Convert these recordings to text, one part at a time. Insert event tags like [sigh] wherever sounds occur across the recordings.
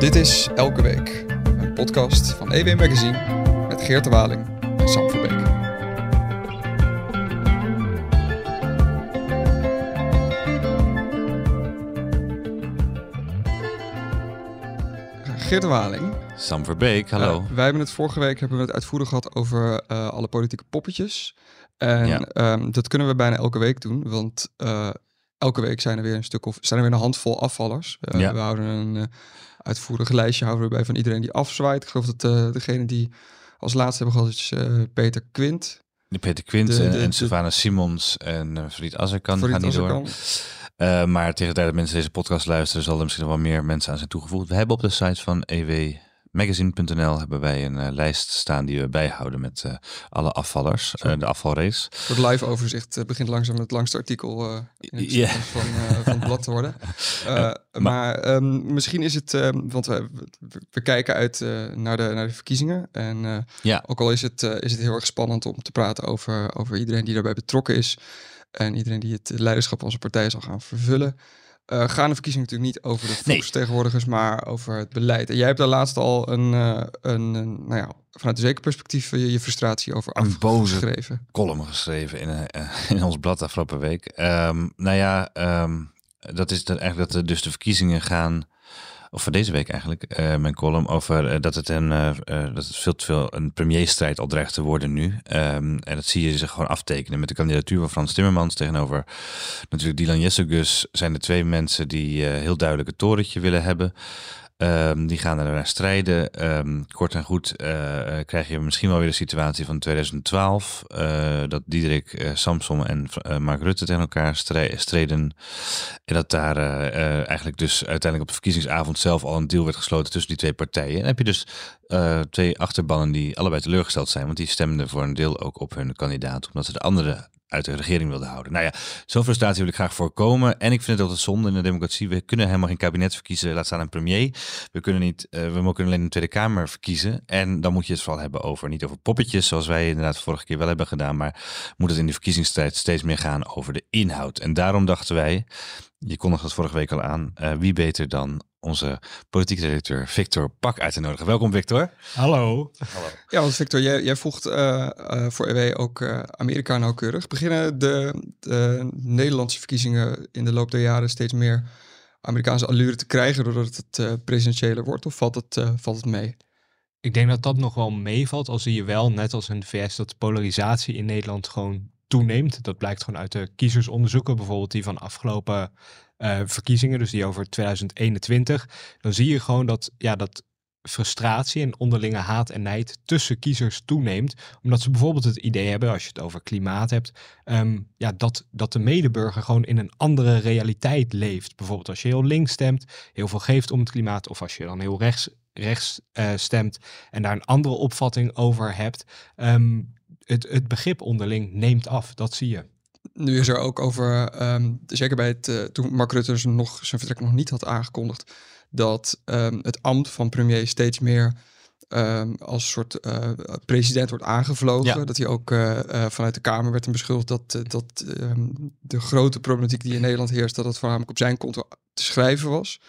Dit is Elke Week, een podcast van EW Magazine met Geert de Waling en Sam Verbeek. Geert de Waling. Sam Verbeek, hallo. Uh, wij hebben het vorige week hebben we het uitvoerig gehad over uh, alle politieke poppetjes. En ja. um, dat kunnen we bijna elke week doen, want uh, elke week zijn er weer een stuk of zijn er weer een handvol afvallers. Ja. We houden een uitvoerig lijstje houden we bij van iedereen die afzwaait. Ik geloof dat uh, degene die als laatste hebben gehad is uh, Peter Quint. De Peter Quint de, de, en, en Savannah Simons en uh, Fried Azarkan gaan niet door. Maar tegen de tijd dat mensen deze podcast luisteren, zal er misschien nog wel meer mensen aan zijn toegevoegd. We hebben op de site van EW magazine.nl hebben wij een uh, lijst staan die we bijhouden met uh, alle afvallers, uh, de afvalrace. Het live overzicht begint langzaam het langste artikel in het yeah. [laughs] van, van het blad te worden. [laughs] maar, maar um, misschien is het, want we, we, kijken uit naar, de, naar de verkiezingen. En ja. ook al is het, is het heel erg spannend om te praten over, over iedereen die daarbij betrokken is. En iedereen die het leiderschap van onze partij zal gaan vervullen. Uh, gaan de verkiezingen natuurlijk niet over de volksvertegenwoordigers, nee. maar over het beleid. En jij hebt daar laatst al een, uh, een, een, nou ja, vanuit een zeker perspectief je, je frustratie over een boze geschreven. column geschreven in, uh, [laughs] in ons blad afgelopen week. Um, nou ja, um, dat is dat eigenlijk dat dus de verkiezingen gaan of voor deze week eigenlijk, uh, mijn column over uh, dat het een uh, dat het veel te veel een premierstrijd al dreigt te worden nu. Um, en dat zie je zich gewoon aftekenen met de kandidatuur van Frans Timmermans tegenover natuurlijk Dylan Jessegus zijn er twee mensen die heel duidelijk het torentje willen hebben. Um, die gaan er naar strijden. Um, kort en goed uh, krijg je misschien wel weer de situatie van 2012. Uh, dat Diederik uh, Samson en Mark Rutte tegen elkaar streden. En dat daar eigenlijk dus uiteindelijk op de verkiezingsavond zelf al een deal werd gesloten tussen die twee partijen. En dan heb je dus twee achterbannen die allebei teleurgesteld zijn. Want die stemden voor een deel ook op hun kandidaat. Omdat ze de andere uit de regering wilde houden. Nou ja, zo'n frustratie wil ik graag voorkomen. En ik vind het altijd zonde in de democratie. We kunnen helemaal geen kabinet verkiezen, laat staan een premier. We kunnen, niet, uh, we mogen alleen een Tweede Kamer verkiezen. En dan moet je het vooral hebben over, niet over poppetjes, zoals wij inderdaad vorige keer wel hebben gedaan. Maar moet het in de verkiezingstijd steeds meer gaan over de inhoud. En daarom dachten wij, je kondigde het vorige week al aan, uh, wie beter dan onze politieke directeur Victor Pak uit te nodigen. Welkom Victor. Hallo. Hallo. Ja, want Victor, jij, jij volgt uh, uh, voor EW ook uh, Amerika nauwkeurig. Beginnen de, de, Nederlandse verkiezingen in de loop der jaren steeds meer Amerikaanse allure te krijgen doordat het presidentiële wordt? Of valt het, valt het mee? Ik denk dat dat nog wel meevalt. Al zie je wel, net als in de VS, dat de polarisatie in Nederland gewoon toeneemt. Dat blijkt gewoon uit de kiezersonderzoeken, bijvoorbeeld die van afgelopen uh, verkiezingen, dus die over 2021. Dan zie je gewoon dat, ja, dat frustratie en onderlinge haat en nijd tussen kiezers toeneemt. Omdat ze bijvoorbeeld het idee hebben, als je het over klimaat hebt, um, ja, dat, dat de medeburger gewoon in een andere realiteit leeft. Bijvoorbeeld als je heel links stemt, heel veel geeft om het klimaat, of als je dan heel rechts, rechts uh, stemt en daar een andere opvatting over hebt. Um, het, het begrip onderling neemt af, dat zie je. Nu is er ook over, um, zeker bij het, uh, toen Mark Rutte dus nog, zijn vertrek nog niet had aangekondigd, dat um, het ambt van premier steeds meer um, als soort uh, president wordt aangevlogen. Ja. Dat hij ook uh, vanuit de Kamer werd beschuldigd dat, dat de grote problematiek die in Nederland heerst, dat het voornamelijk op zijn konto te schrijven was.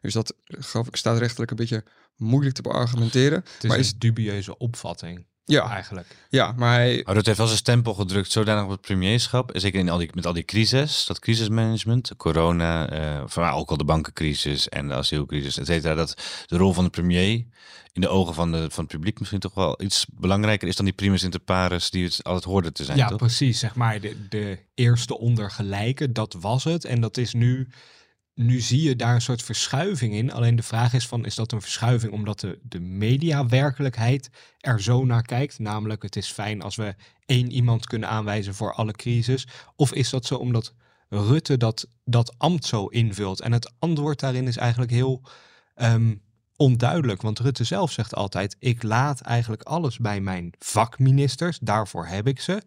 Dus dat, geloof ik, staat rechtelijk een beetje moeilijk te beargumenteren. Het is maar is een dubieuze opvatting. Ja, eigenlijk. Ja, maar hij... Oh, dat heeft wel zijn stempel gedrukt zodanig op het premierschap. Zeker in al die, met al die crisis, dat crisismanagement, corona, uh, van ook al de bankencrisis en de asielcrisis, et cetera. Dat de rol van de premier in de ogen van, de, van het publiek misschien toch wel iets belangrijker is dan die primus inter pares die het altijd hoorde te zijn. Ja, toch? precies. Zeg maar de, de eerste ondergelijke, dat was het. En dat is nu nu zie je daar een soort verschuiving in. Alleen de vraag is van, is dat een verschuiving omdat de, de mediawerkelijkheid er zo naar kijkt? Namelijk, het is fijn als we één iemand kunnen aanwijzen voor alle crisis. Of is dat zo omdat Rutte dat, dat ambt zo invult? En het antwoord daarin is eigenlijk heel um, onduidelijk. Want Rutte zelf zegt altijd, ik laat eigenlijk alles bij mijn vakministers. Daarvoor heb ik ze.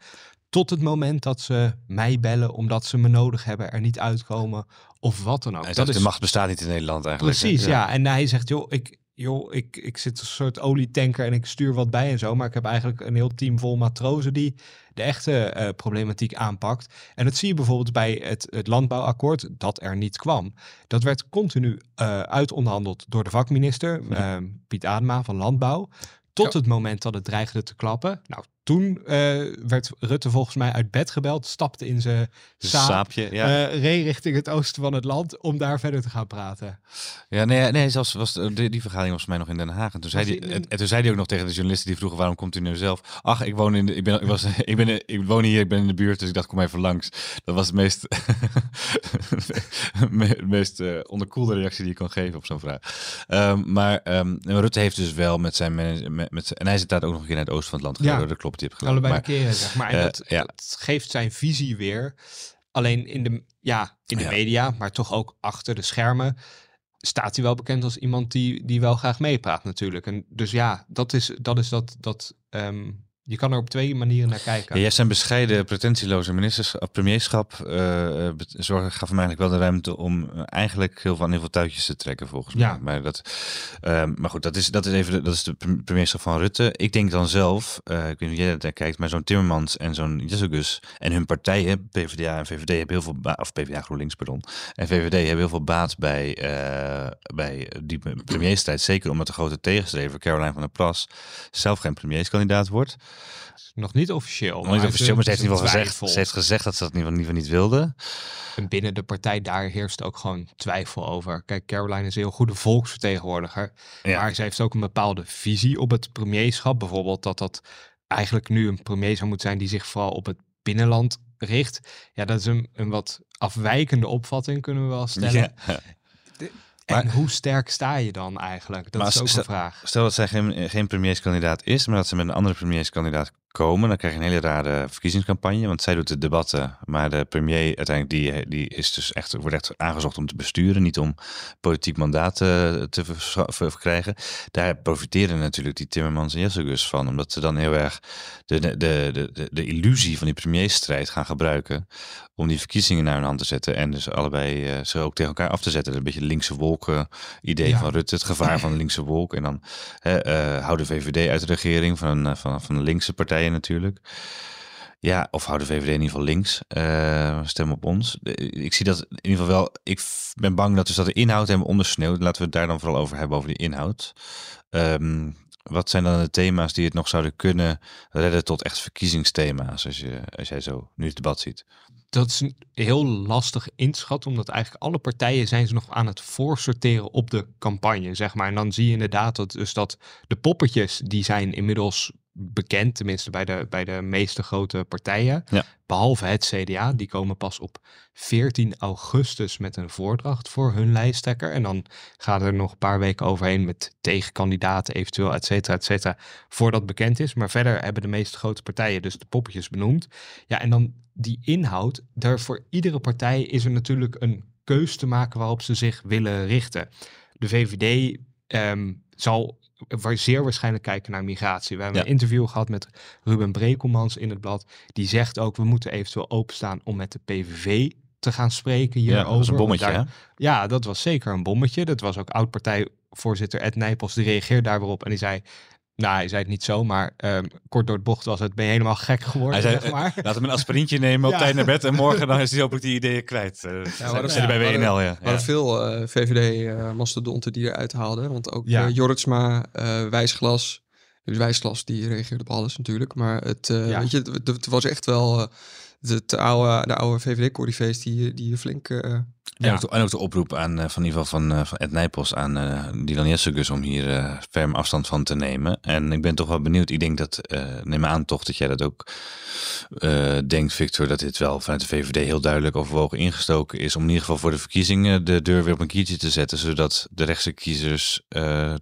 Tot het moment dat ze mij bellen omdat ze me nodig hebben, er niet uitkomen of wat dan ook. dat is... De macht bestaat niet in Nederland eigenlijk. Precies, ja. En hij zegt, joh, ik, joh, ik, ik zit een soort olietanker en ik stuur wat bij en zo. Maar ik heb eigenlijk een heel team vol matrozen die de echte uh, problematiek aanpakt. En dat zie je bijvoorbeeld bij het, het landbouwakkoord dat er niet kwam. Dat werd continu uh, uitonderhandeld door de vakminister, uh, Piet Adema van Landbouw. Tot het moment dat het dreigde te klappen. Nou, toen uh, werd Rutte volgens mij uit bed gebeld, stapte in zijn saap, saapje, ja. Uh, reed richting het oosten van het land om daar verder te gaan praten. Ja, nee, nee zelfs was die, die vergadering was voor mij nog in Den Haag. En toen, zei die, en, toen zei hij ook nog tegen de journalisten die vroegen waarom komt u nu zelf? Ach, ik woon in de, ik ben, ik was, [laughs] ik ben, ik woon hier, ik ben in de buurt, dus ik dacht kom even langs. Dat was de meest, [laughs] meest uh, onderkoelde reactie die je kon geven op zo'n vraag. Um, maar um, Rutte heeft dus wel met zijn, met, met, en hij zit daar ook nog een keer naar het oosten van het land gegaan. Ja. Dat klopt tip Allebei maar, keren, zeg maar. En uh, dat, ja. dat, geeft zijn visie weer. Alleen in de, ja, in de ja. media, maar toch ook achter de schermen, staat hij wel bekend als iemand die, die wel graag meepraat natuurlijk. En dus ja, dat is dat, is dat, dat um, je kan er op twee manieren naar kijken. Ja, jij zijn bescheiden, pretentieloze ministers, premierschap uh, zorgen gaf hem eigenlijk wel de ruimte om eigenlijk heel veel, heel veel touwtjes te trekken volgens mij. Maar, dat, uh, maar goed, dat is, dat is even de, dat is de premierschap van Rutte. Ik denk dan zelf, uh, ik weet niet hoe jij daar kijkt, maar zo'n Timmermans en zo'n Jessegus en hun partijen, PvdA en VVD, hebben heel veel baat, of PvdA GroenLinks, pardon, en VVD hebben heel veel baat bij, bij die premierstijd. Zeker omdat de grote tegenstrever Caroline van der Plas zelf geen premierskandidaat wordt. Nog niet officieel. Nog niet officieel, maar ze heeft, in ieder gezegd, ze heeft gezegd dat ze dat in ieder geval niet wilde. En binnen de partij daar heerst ook gewoon twijfel over. Kijk, Caroline is een heel goede volksvertegenwoordiger. Maar ze heeft ook een bepaalde visie op het premierschap. Bijvoorbeeld dat dat eigenlijk nu een premier zou moeten zijn die zich vooral op het binnenland richt. Ja, dat is een, een wat afwijkende opvatting, kunnen we wel stellen. Ja. En hoe sterk sta je dan eigenlijk? Dat is ook een vraag. Stel dat zij geen, geen premierskandidaat is, maar dat ze met een andere premierskandidaat komen, dan krijg je een hele rare verkiezingscampagne. Want zij doet de debatten, maar de premier uiteindelijk die, die is dus echt, wordt echt aangezocht om te besturen, niet om politiek mandaat te, te verkrijgen. Daar profiteren natuurlijk die Timmermans en Jessegus van, omdat ze dan heel erg de, de, de, de, de illusie van die premierstrijd gaan gebruiken om die verkiezingen naar hun hand te zetten en dus allebei uh, ze ook tegen elkaar af te zetten. Een beetje linkse wolken idee van Rutte, het gevaar van de linkse wolk. En dan uh, hou de VVD uit de regering van, van, van de linkse partij natuurlijk. Ja, of houden VVD in ieder geval links. Uh, stem op ons. Ik zie dat in ieder geval wel. Ik ben bang dat dus dat de inhoud hebben ondersneeuwd. Laten we het daar dan vooral over hebben, over die inhoud. Um, wat zijn dan de thema's die het nog zouden kunnen redden tot echt verkiezingsthema's, als, je, als jij zo nu het debat ziet? Dat is heel lastig inschat, omdat eigenlijk alle partijen zijn ze nog aan het voorsorteren op de campagne, zeg maar. En dan zie je inderdaad dat, dus dat de poppetjes, die zijn inmiddels bekend, tenminste bij de, bij de meeste grote partijen. Behalve het CDA, die komen pas op 14 augustus met een voordracht voor hun lijsttrekker. En dan gaat er nog een paar weken overheen met tegenkandidaten, eventueel, et cetera, et cetera, voordat bekend is. Maar verder hebben de meeste grote partijen dus de poppetjes benoemd. Ja, en dan die inhoud, daar voor iedere partij is er natuurlijk een keus te maken waarop ze zich willen richten. De VVD ehm, zal zeer waarschijnlijk kijken naar migratie. We hebben een interview gehad met Ruben Brekelmans in het blad. Die zegt ook, we moeten eventueel openstaan om met de PVV te gaan spreken hierover. Ja, dat was een bommetje, Ja, dat was zeker een bommetje. Dat was ook oud-partijvoorzitter Ed Nijpels, die reageerde daarop en die zei... Nou, hij zei het niet zo, maar um, kort door het bocht was het, ben je helemaal gek geworden, hij zei, zeg maar. Laat hem een aspirintje nemen op tijd naar bed en morgen dan [laughs] is hij hopelijk die ideeën kwijt. Uh, ja, zijn, bij WNL, ja. Er waren veel uh, VVD-mastodonten die eruit haalden, want ook ja. Uh, Jortsma, Wijsglas, dus Wijsglas die reageerde op alles natuurlijk, maar het, weet je, het, het, was echt wel de, oude, de oude VVD-corrivees die, die flink... Uh, ja. En, ook de, oproep aan, uh, van in ieder geval van, uh, van Ed Nijpels aan uh, Dylan Jessegus om hier ferm afstand van te nemen. En ik ben toch wel benieuwd. Ik denk dat, neem aan toch dat jij dat ook denkt, Victor, dat dit wel vanuit de VVD heel duidelijk overwogen ingestoken is. Om in ieder geval voor de verkiezingen de deur weer op een kiertje te zetten. Zodat de rechtse kiezers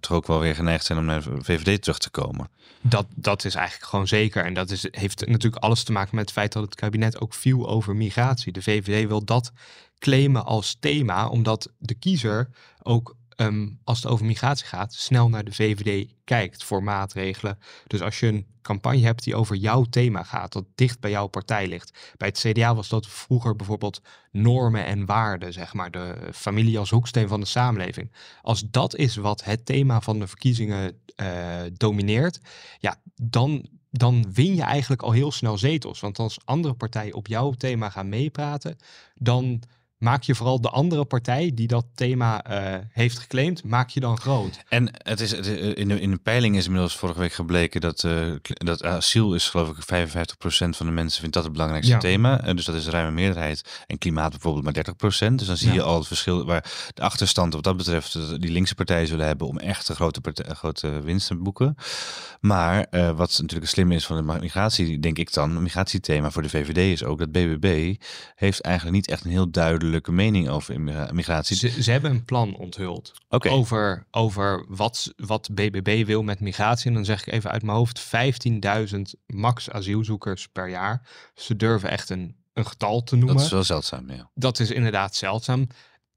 toch ook wel weer geneigd zijn om naar de VVD terug te komen. Dat, dat is eigenlijk gewoon zeker. En dat is, heeft natuurlijk alles te maken met het feit dat het kabinet ook viel over migratie. De VVD wil dat claimen als thema, omdat de kiezer ook Ehm, als het over migratie gaat, snel naar de VVD kijkt voor maatregelen. Dus als je een campagne hebt die over jouw thema gaat, dat dicht bij jouw partij ligt. Bij het CDA was dat vroeger bijvoorbeeld normen en waarden, zeg maar, de familie als hoeksteen van de samenleving. Als dat is wat het thema van de verkiezingen uh, domineert, ja, dan, dan win je eigenlijk al heel snel zetels. Want als andere partijen op jouw thema gaan meepraten, dan maak je vooral de andere partij die dat thema uh, heeft geclaimd, maak je dan groot. En het is, in, de, in de peiling is inmiddels vorige week gebleken dat, uh, dat asiel is geloof ik 55% van de mensen vindt dat het belangrijkste thema. Uh, dus dat is een ruime meerderheid. En klimaat bijvoorbeeld maar 30%. Dus dan zie je al het verschil waar de achterstand wat dat betreft die linkse partijen zullen hebben om echt een grote, partij, grote winst te boeken. Maar wat natuurlijk slim is van de migratie, denk ik dan, het migratiethema voor de VVD is ook dat BBB heeft eigenlijk niet echt een heel duidelijk mening over migratie. Ze, ze hebben een plan onthuld over, over wat, wat BBB wil met migratie. En dan zeg ik even uit mijn hoofd 15.000 max asielzoekers per jaar. Ze durven echt een, een getal te noemen. Dat is wel zeldzaam, ja. Dat is inderdaad zeldzaam.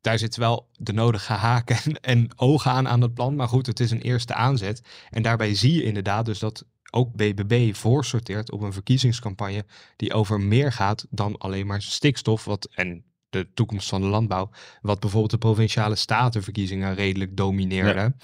Daar zit wel de nodige haken en, en ogen aan aan het plan. Maar goed, het is een eerste aanzet. En daarbij zie je inderdaad dus dat ook BBB voorsorteert op een verkiezingscampagne die over meer gaat dan alleen maar stikstof. Wat, en de toekomst van de landbouw, wat bijvoorbeeld de provinciale statenverkiezingen redelijk domineerde.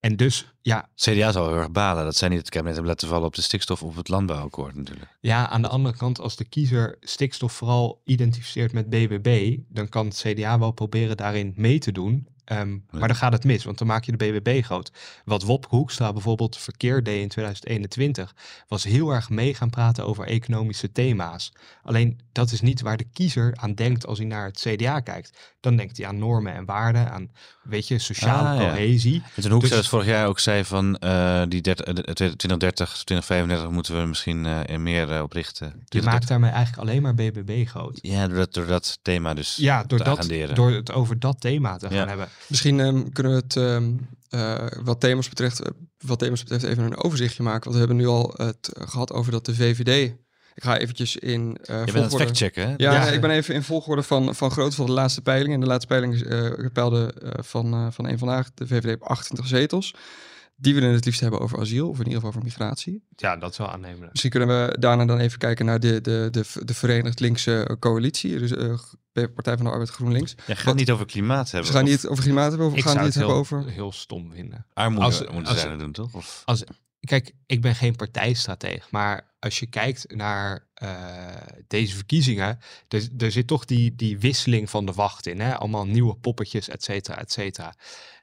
En dus, ja. CDA zal heel erg balen dat zij niet het kabinet hebben laten vallen op de stikstof of het landbouwakkoord natuurlijk. Ja, aan de andere kant, als de kiezer stikstof vooral identificeert met BBB, dan kan het CDA wel proberen daarin mee te doen. Ehm, maar dan gaat het mis, want dan maak je de BBB groot. Wat Wop Hoekstra bijvoorbeeld verkeer deed in 2021, was heel erg mee gaan praten over economische thema's. Alleen dat is niet waar de kiezer aan denkt als hij naar het CDA kijkt. Dan denkt hij aan normen en waarden, aan, weet je, sociale ah, cohesie. En toen Hoekstra dus, vorig jaar ook zei van uh, die 2030, 2035 moeten we misschien uh, meer uh, op richten. Je maakt daarmee eigenlijk alleen maar BBB groot. Ja, door dat, door dat thema dus Ja, door, dat, door het over dat thema te gaan hebben. Misschien um, kunnen we het um, uh, wat, thema's betreft, uh, wat thema's betreft even een overzichtje maken. Want we hebben nu al het gehad over dat de VVD. Ik ga eventjes in uh, Je volgorde... bent het factchecken, Ja, ja, ik ben even in volgorde van, van grootte van de laatste peiling. En de laatste peiling uh, peilde van, van een vandaag de VVD op 28 zetels. Die willen het liefst hebben over asiel, of in ieder geval over migratie. Ja, dat is wel aannemen. Misschien kunnen we daarna dan even kijken naar de, de, de, de Verenigd Linkse coalitie. Dus uh, Partij van de Arbeid GroenLinks. Je gaat niet over klimaat hebben. Ze gaan niet over klimaat hebben, of we gaan niet hebben over... heel stom vinden. Armoede als, moeten als, doen, toch? Of? Als, kijk, ik ben geen partijstrateeg, maar als je kijkt naar uh, deze verkiezingen, er, er zit toch die, die wisseling van de wacht in. Hè? Allemaal nieuwe poppetjes, et cetera, et cetera.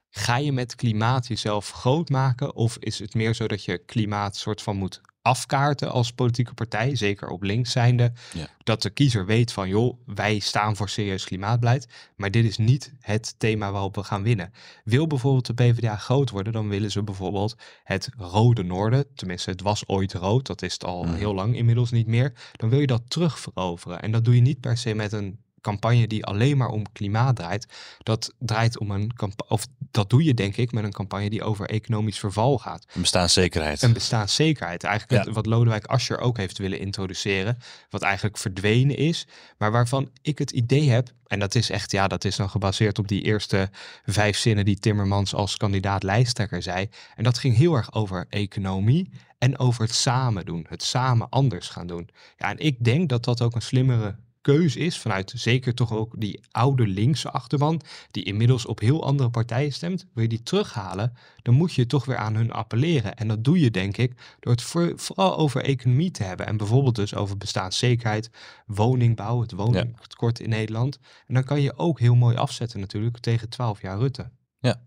Ga je met klimaat jezelf groot maken? Of is het meer zo dat je klimaat soort van moet afkaarten als politieke partij, zeker op links zijnde, ja. dat de kiezer weet van joh, wij staan voor serieus klimaatbeleid, maar dit is niet het thema waarop we gaan winnen. Wil bijvoorbeeld de PvdA groot worden, dan willen ze bijvoorbeeld het rode noorden, tenminste het was ooit rood, dat is het al mhm. heel lang inmiddels niet meer, dan wil je dat terugveroveren. En dat doe je niet per se met een campagne die alleen maar om klimaat draait. Dat draait om een campagne, of dat doe je denk ik met een campagne die over economisch verval gaat. Een bestaanszekerheid. Een bestaanszekerheid. Eigenlijk wat Lodewijk Asscher ook heeft willen introduceren. Wat eigenlijk verdwenen is. Maar waarvan ik het idee heb, en dat is echt, ja, dat is dan gebaseerd op die eerste vijf zinnen die Timmermans als kandidaat lijsttrekker zei. En dat ging heel erg over economie en over het samen doen. Het samen anders gaan doen. Ja, en ik denk dat dat ook een slimmere keus is vanuit zeker toch ook die oude linkse achterban, die inmiddels op heel andere partijen stemt, wil je die terughalen, dan moet je toch weer aan hun appelleren. En dat doe je denk ik door het vooral over economie te hebben en bijvoorbeeld dus over bestaanszekerheid, woningbouw, het woningtekort in Nederland. En dan kan je ook heel mooi afzetten natuurlijk tegen 12 jaar Rutte. Ja.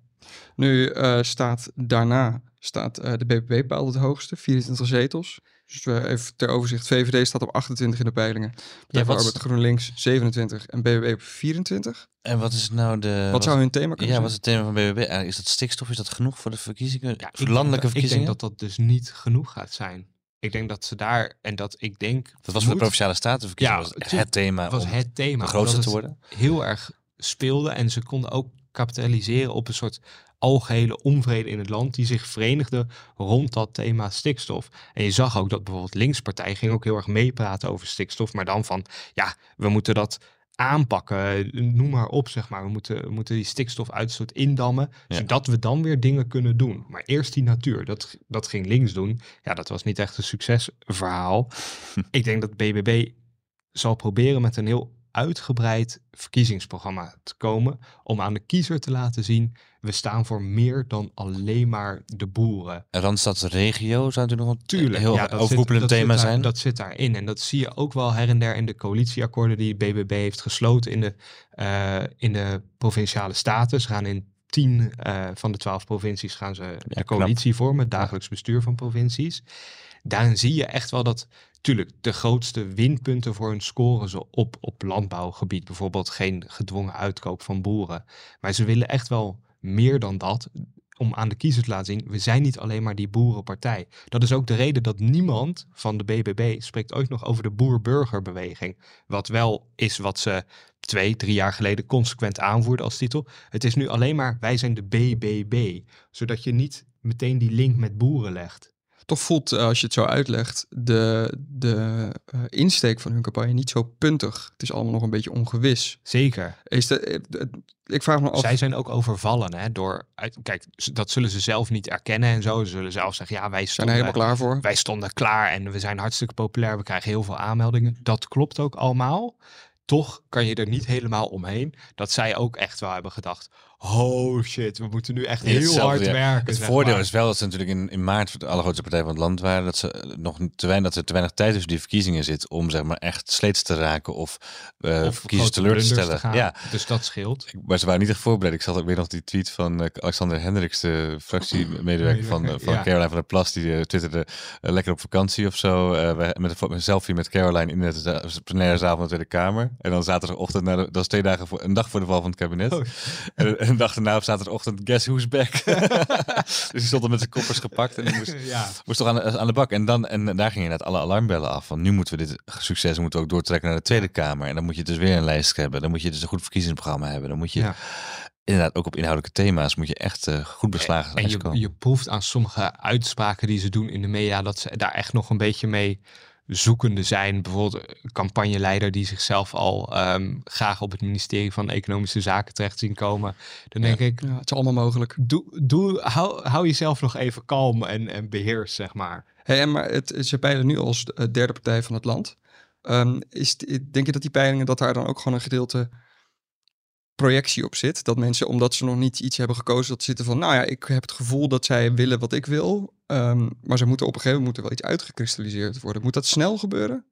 Nu uh, staat daarna staat uh, de BBB bepaald het hoogste, 24 zetels. Dus even ter overzicht, VVD staat op 28 in de peilingen. Partij ja, Arbeid GroenLinks 27 en BBB op 24. En wat is nou de... Wat, zou hun thema kunnen Ja, wat is het thema van BBB? Is dat stikstof? Is dat genoeg voor de verkiezingen? Ja, voor landelijke verkiezingen? Ik denk dat dat dus niet genoeg gaat zijn. Ik denk dat ze daar, en dat ik denk... Dat was voor de Provinciale Statenverkiezingen ja, was het thema was het thema. de grootste te worden. heel erg speelde en ze konden ook kapitaliseren op een soort algehele onvrede in het land die zich verenigde rond dat thema stikstof. En je zag ook dat bijvoorbeeld linkspartij ging ook heel erg meepraten over stikstof, maar dan van ja, we moeten dat aanpakken. Noem maar op, zeg maar. We moeten, we moeten die stikstofuitstoot indammen, zodat we dan weer dingen kunnen doen. Maar eerst die natuur, dat, dat ging links doen. Ja, dat was niet echt een succesverhaal. [laughs] Ik denk dat BBB zal proberen met een heel uitgebreid verkiezingsprogramma te komen om aan de kiezer te laten zien, we staan voor meer dan alleen maar de boeren. En Randstadsregio zou natuurlijk nog een Tuurlijk, heel ja, overroepelend thema zijn. dat zit daarin en dat zie je ook wel her en der in de coalitieakkoorden die BBB heeft gesloten in de, uh, in de provinciale staten. Ze gaan in tien uh, van de twaalf provincies gaan ze de coalitie vormen, dagelijks bestuur van provincies. Daarin zie je echt wel dat Tuurlijk, de grootste winpunten voor hun scoren ze op op landbouwgebied. Bijvoorbeeld geen gedwongen uitkoop van boeren. Maar ze willen echt wel meer dan dat om aan de kiezers te laten zien, we zijn niet alleen maar die boerenpartij. Dat is ook de reden dat niemand van de BBB spreekt ooit nog over de boer-burgerbeweging. Wat wel is wat ze twee, drie jaar geleden consequent aanvoerden als titel. Het is nu alleen maar wij zijn de BBB, zodat je niet meteen die link met boeren legt toch voelt, eh, als je het zo uitlegt, de, de uh, insteek van hun campagne niet zo puntig. Het is allemaal nog een beetje ongewis. Zeker. Is de, eh, ik vraag me af... Zij zijn ook overvallen hè, door... Kijk, dat zullen ze zelf niet erkennen en zo. Ze zullen zelf zeggen, ja, wij stonden... Zijn helemaal klaar voor. Wij stonden klaar en we zijn hartstikke populair. We krijgen heel veel aanmeldingen. Dat klopt ook allemaal. Toch kan je er niet helemaal omheen dat zij ook echt wel hebben gedacht oh shit, we moeten nu echt heel hard werken. Het voordeel is wel dat ze natuurlijk in, in maart de allergrootste partij van het land waren. Dat ze nog te weinig, dat er te weinig tijd tussen die verkiezingen zit om zeg maar echt sleets te raken of, uh, of verkiezers teleur te stellen. ja. Dus dat scheelt. maar ze waren niet echt voorbereid. Ik zat ook weer nog die tweet van uh, Alexander Hendricks, de fractiemedewerker van, uh, van Caroline van der Plas, die twitterde lekker op vakantie of zo. met een selfie met Caroline in de plenaire zaal van de Tweede Kamer. En dan zaterdagochtend, na dat was twee dagen voor, een dag voor de val van het kabinet. Oh. En, en dacht erna op zaterdagochtend, guess who's back? [laughs] dus die stond er met zijn koffers gepakt en die moest, [laughs] ja. moest toch aan, aan de bak. En, dan, en daar gingen net alle alarmbellen af. Van nu moeten we dit succes moeten we ook doortrekken naar de Tweede Kamer. En dan moet je dus weer een lijst hebben. Dan moet je dus een goed verkiezingsprogramma hebben. Dan moet je... inderdaad ook op inhoudelijke thema's moet je echt uh, goed beslagen zijn. En je, je proeft aan sommige uitspraken die ze doen in de media dat ze daar echt nog een beetje mee zoekende zijn. Bijvoorbeeld een campagneleider die zichzelf al ehm, graag op het ministerie van Economische Zaken terecht zien komen. Dan denk ik, ja, het is allemaal mogelijk. Doe, doe, hou, hou jezelf nog even kalm en, en beheers, zeg maar. Hey, maar het, ze peilen nu als derde partij van het land. Um, is, denk je dat die peilingen, dat daar dan ook gewoon een gedeelte projectie op zit. Dat mensen, omdat ze nog niet iets hebben gekozen, dat zitten van, nou ja, ik heb het gevoel dat zij willen wat ik wil. Ehm, maar ze moeten op een gegeven moment wel iets uitgekristalliseerd worden. Moet dat snel gebeuren?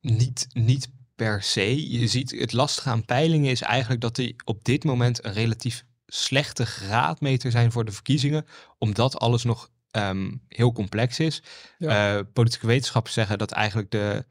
Niet, niet per se. Je ziet het lastige aan peilingen is eigenlijk dat die op dit moment een relatief slechte graadmeter zijn voor de verkiezingen, omdat alles nog ehm, heel complex is. Ja. Uh, politieke wetenschappers zeggen dat eigenlijk de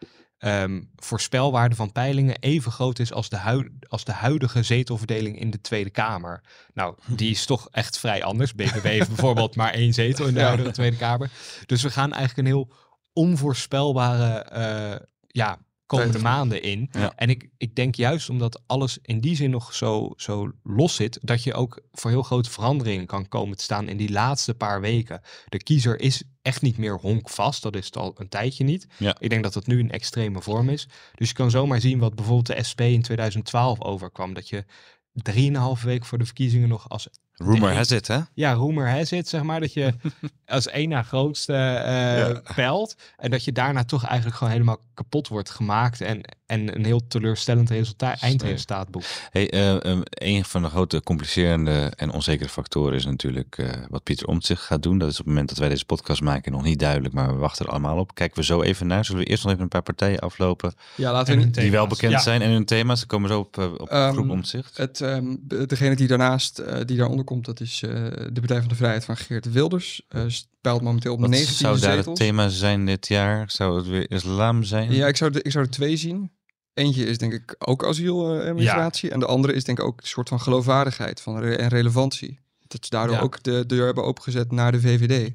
um, voorspelwaarde van peilingen even groot is als de, als de huidige zetelverdeling in de Tweede Kamer. Nou, hm. die is toch echt vrij anders. [laughs] BBB heeft bijvoorbeeld maar één zetel in de huidige Tweede Kamer. Dus we gaan eigenlijk een heel onvoorspelbare uh, ja, komende maanden in. En ik, ik denk juist omdat alles in die zin nog zo, zo los zit, dat je ook voor heel grote veranderingen kan komen te staan in die laatste paar weken. De kiezer is echt niet meer honkvast, dat is het al een tijdje niet. Ja. Ik denk dat dat nu een extreme vorm is. Dus je kan zomaar zien wat bijvoorbeeld de SP in 2012 overkwam. Dat je drieënhalve week voor de verkiezingen nog als Rumor has it, hè? Ja, rumor has it, zeg maar. Dat je [laughs] als één na grootste uh, pelt. En dat je daarna toch eigenlijk gewoon helemaal kapot wordt gemaakt. En, en een heel teleurstellend resultaat, eindresultaat boekt. Hey, uh, een van de grote complicerende en onzekere factoren is natuurlijk uh, wat Pieter Omtzigt gaat doen. Dat is op het moment dat wij deze podcast maken nog niet duidelijk, maar we wachten er allemaal op. Kijken we zo even naar. Zullen we eerst nog even een paar partijen aflopen? Ja, laten we die wel bekend zijn en hun thema's. Dan komen we zo op, op um, groep Omtzigt. Het, um, degene die daarnaast, die daaronder komt, dat is de Partij van de Vrijheid van Geert Wilders. Uh, momenteel op Wat 19 zou daar het thema zijn dit jaar? Zou het weer islam zijn? Ja, ik zou, de, ik zou er twee zien. Eentje is denk ik ook asiel en migratie. En de andere is denk ik ook een soort van geloofwaardigheid van en relevantie. Dat ze daardoor ook de deur hebben opengezet naar de VVD.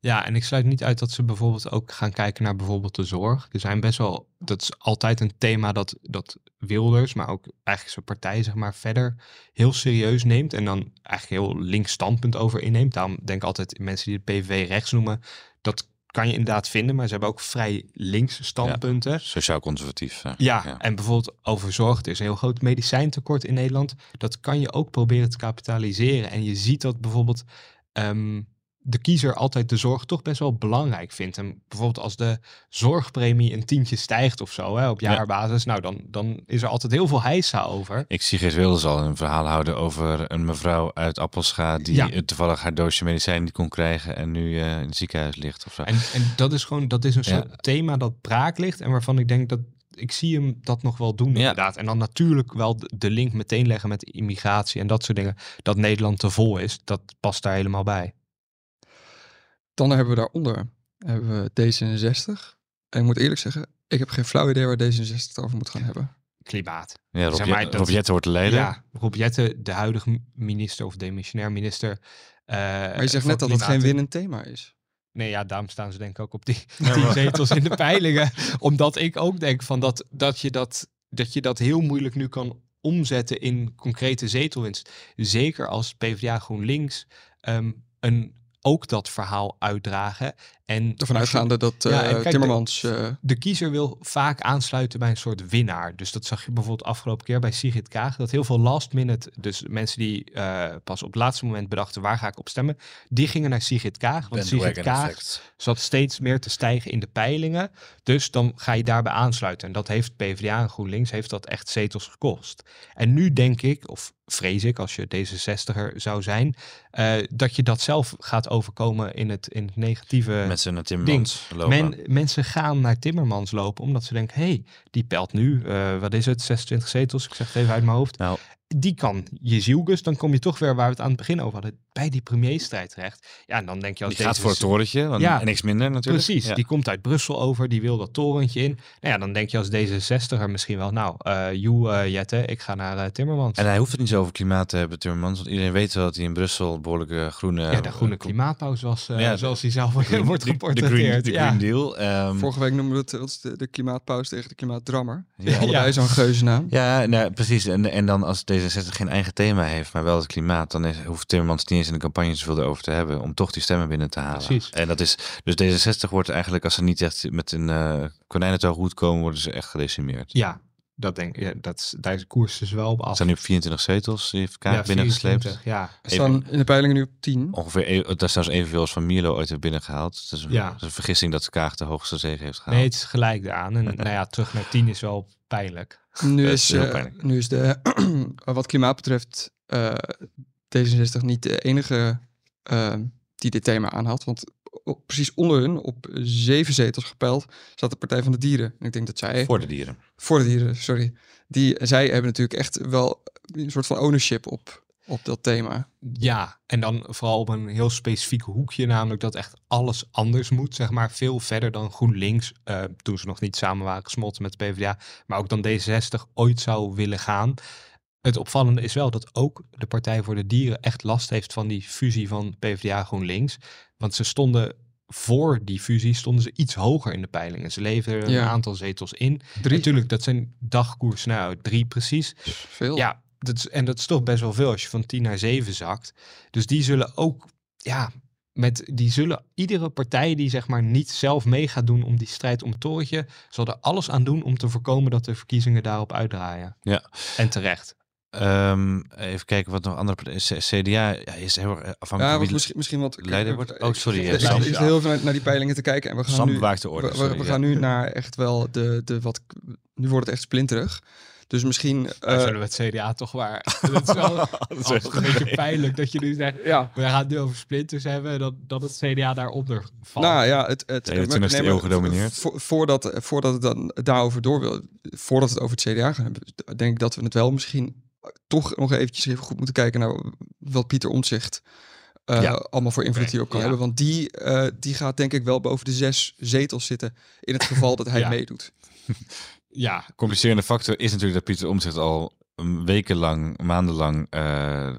Ja, en ik sluit niet uit dat ze bijvoorbeeld ook gaan kijken naar bijvoorbeeld de zorg. Er zijn best wel, dat is altijd een thema dat, dat Wilders, maar ook eigenlijk zijn partij, zeg maar, verder heel serieus neemt. En dan eigenlijk heel links standpunt over inneemt. Daarom denk ik altijd mensen die de PVV rechts noemen, dat kan je inderdaad vinden, maar ze hebben ook vrij links standpunten. sociaal conservatief. Ja, en bijvoorbeeld over zorg. Er is een heel groot medicijntekort in Nederland. Dat kan je ook proberen te kapitaliseren. En je ziet dat bijvoorbeeld ehm, de kiezer altijd de zorg toch best wel belangrijk vindt. En bijvoorbeeld als de zorgpremie een tientje stijgt of zo hè, op jaarbasis, nou dan, dan is er altijd heel veel heisa over. Ik zie Geert Wilders al een verhaal houden over een mevrouw uit Appelscha die toevallig haar doosje medicijn niet kon krijgen en nu uh, in het ziekenhuis ligt of zo. En, en dat is gewoon, dat is een soort thema dat braak ligt en waarvan ik denk dat ik zie hem dat nog wel doen, inderdaad. En dan natuurlijk wel de link meteen leggen met immigratie en dat soort dingen. Dat Nederland te vol is, dat past daar helemaal bij. Dan hebben we daaronder hebben we D66. En ik moet eerlijk zeggen, ik heb geen flauw idee waar D66 het over moet gaan hebben. Klimaat. Ja, Rob, zeg maar, Rob Jetten wordt de leider. Ja, Rob de huidige minister of demissionair minister. Uh, maar je zegt net dat het geen winnend thema is. Nee, ja, daarom staan ze denk ik ook op die, die zetels in de peilingen. [laughs] Omdat ik ook denk van dat, dat, je dat, dat je dat heel moeilijk nu kan omzetten in concrete zetelwinst. Zeker als PvdA GroenLinks um, een ook dat verhaal uitdragen. En ervan uitgaande dat uh, Timmermans... De, uh... de, kiezer wil vaak aansluiten bij een soort winnaar. Dus dat zag je bijvoorbeeld afgelopen keer bij Sigrid Kaag. Dat heel veel last minute, dus mensen die uh, pas op het laatste moment bedachten waar ga ik op stemmen. Die gingen naar Sigrid Kaag. Want Sigrid Kaag zat steeds meer te stijgen in de peilingen. Dus dan ga je daarbij aansluiten. En dat heeft PvdA en GroenLinks heeft dat echt zetels gekost. En nu denk ik, of vrees ik als je D66er zou zijn, uh, dat je dat zelf gaat overkomen in het, in het negatieve Mensen naar Timmermans ding. lopen. Men, mensen gaan naar Timmermans lopen omdat ze denken, hey, die pelt nu, uh, wat is het, 26 zetels, ik zeg het even uit mijn hoofd. Nou, die kan je zielgus, dan kom je toch weer waar we het aan het begin over hadden, bij die premierstrijd terecht. Ja, en dan denk je als die gaat voor het torentje, ja, en niks minder natuurlijk. Precies, die komt uit Brussel over, die wil dat torentje in. Nou ja, dan denk je als D66er misschien wel, nou, uh, joe uh, Jette, ik ga naar uh, Timmermans. En hij hoeft het niet zo over klimaat te hebben, Timmermans, want iedereen weet wel dat hij in Brussel behoorlijke groene... Ja, de groene klimaatpauze was, ja, zoals hij zelf wordt geportretteerd. De, Green, Deal. Um, Vorige week noemden we het de, de klimaatpauze tegen de klimaatdrammer. Ja, allebei zo'n geuze Ja, nou, precies. En, en dan als D66 geen eigen thema heeft, maar wel het klimaat, dan is, hoeft Timmermans niet eens in de campagne zoveel erover te hebben om toch die stemmen binnen te halen. Precies. En dat is, dus D66 wordt eigenlijk, als ze niet echt met een uh, konijnentoog goed komen, worden ze echt gedecimeerd. Ja, dat denk ik. Ja, dat, daar is koers dus wel op af. Er zijn nu 24 zetels, die heeft Kaag ja, binnengesleept. Ja. Er staan in de peilingen nu op 10. Ongeveer, e- daar staan ze evenveel als van Milo ooit heeft binnengehaald. Het is, een, ja. is een vergissing dat Kaag de hoogste zege heeft gehaald. Nee, het is gelijk aan. En [laughs] nou ja, terug naar 10 is wel pijnlijk. Nu is, uh, nu is de, [clears throat] wat klimaat betreft, uh, D66 niet de enige uh, die dit thema aanhaalt. Want op, precies onder hun, op zeven zetels gepeild, zat de Partij van de Dieren. En ik denk dat zij... Voor de dieren. Voor de dieren, sorry. Die, zij hebben natuurlijk echt wel een soort van ownership op, op dat thema. Ja, en dan vooral op een heel specifiek hoekje, namelijk dat echt alles anders moet, zeg maar. Veel verder dan GroenLinks, uh, toen ze nog niet samen waren gesmolten met de PvdA, maar ook dan D66 ooit zou willen gaan. Het opvallende is wel dat ook de Partij voor de Dieren echt last heeft van die fusie van PvdA GroenLinks. Want ze stonden voor die fusie stonden ze iets hoger in de peilingen. Ze leverden een aantal zetels in. Drie. Natuurlijk, dat zijn dagkoers nou drie precies. Veel. Ja, dat is, en dat is toch best wel veel als je van 10 naar 7 zakt. Dus die zullen ook, ja, met, die zullen iedere partij die zeg maar niet zelf mee gaat doen om die strijd om het torentje, zal er alles aan doen om te voorkomen dat de verkiezingen daarop uitdraaien. Ja. En terecht. Um, even kijken wat nog andere CDA ja, is heel afhankelijk ja, wie misschien, misschien wat leider wordt. Oh, sorry. Ik zit heel veel naar die peilingen te kijken en we gaan Sam nu de orde. we, we, gaan nu naar echt wel de, de wat. Nu wordt het echt splinterig. Dus misschien... Uh, zullen we het CDA toch waar... [laughs] dat is wel [laughs] dat is een beetje pijnlijk dat je nu zegt... Ja. We gaan het nu over splinters hebben... dat, dat het CDA daaronder valt. Nou ja, het... het, het eeuw gedomineerd. voordat, voordat het dan daarover door wil... Voordat we het over het CDA gaan hebben... denk ik dat we het wel misschien toch nog eventjes even goed moeten kijken... naar wat Pieter Omtzigt... Uh, ja. allemaal voor invloed hierop kan ja. hebben. Want die, uh, die gaat denk ik wel boven de zes zetels zitten... in het geval dat hij [laughs] meedoet. Ja. Complicerende factor is natuurlijk dat Pieter Omtzigt al wekenlang, maandenlang uh,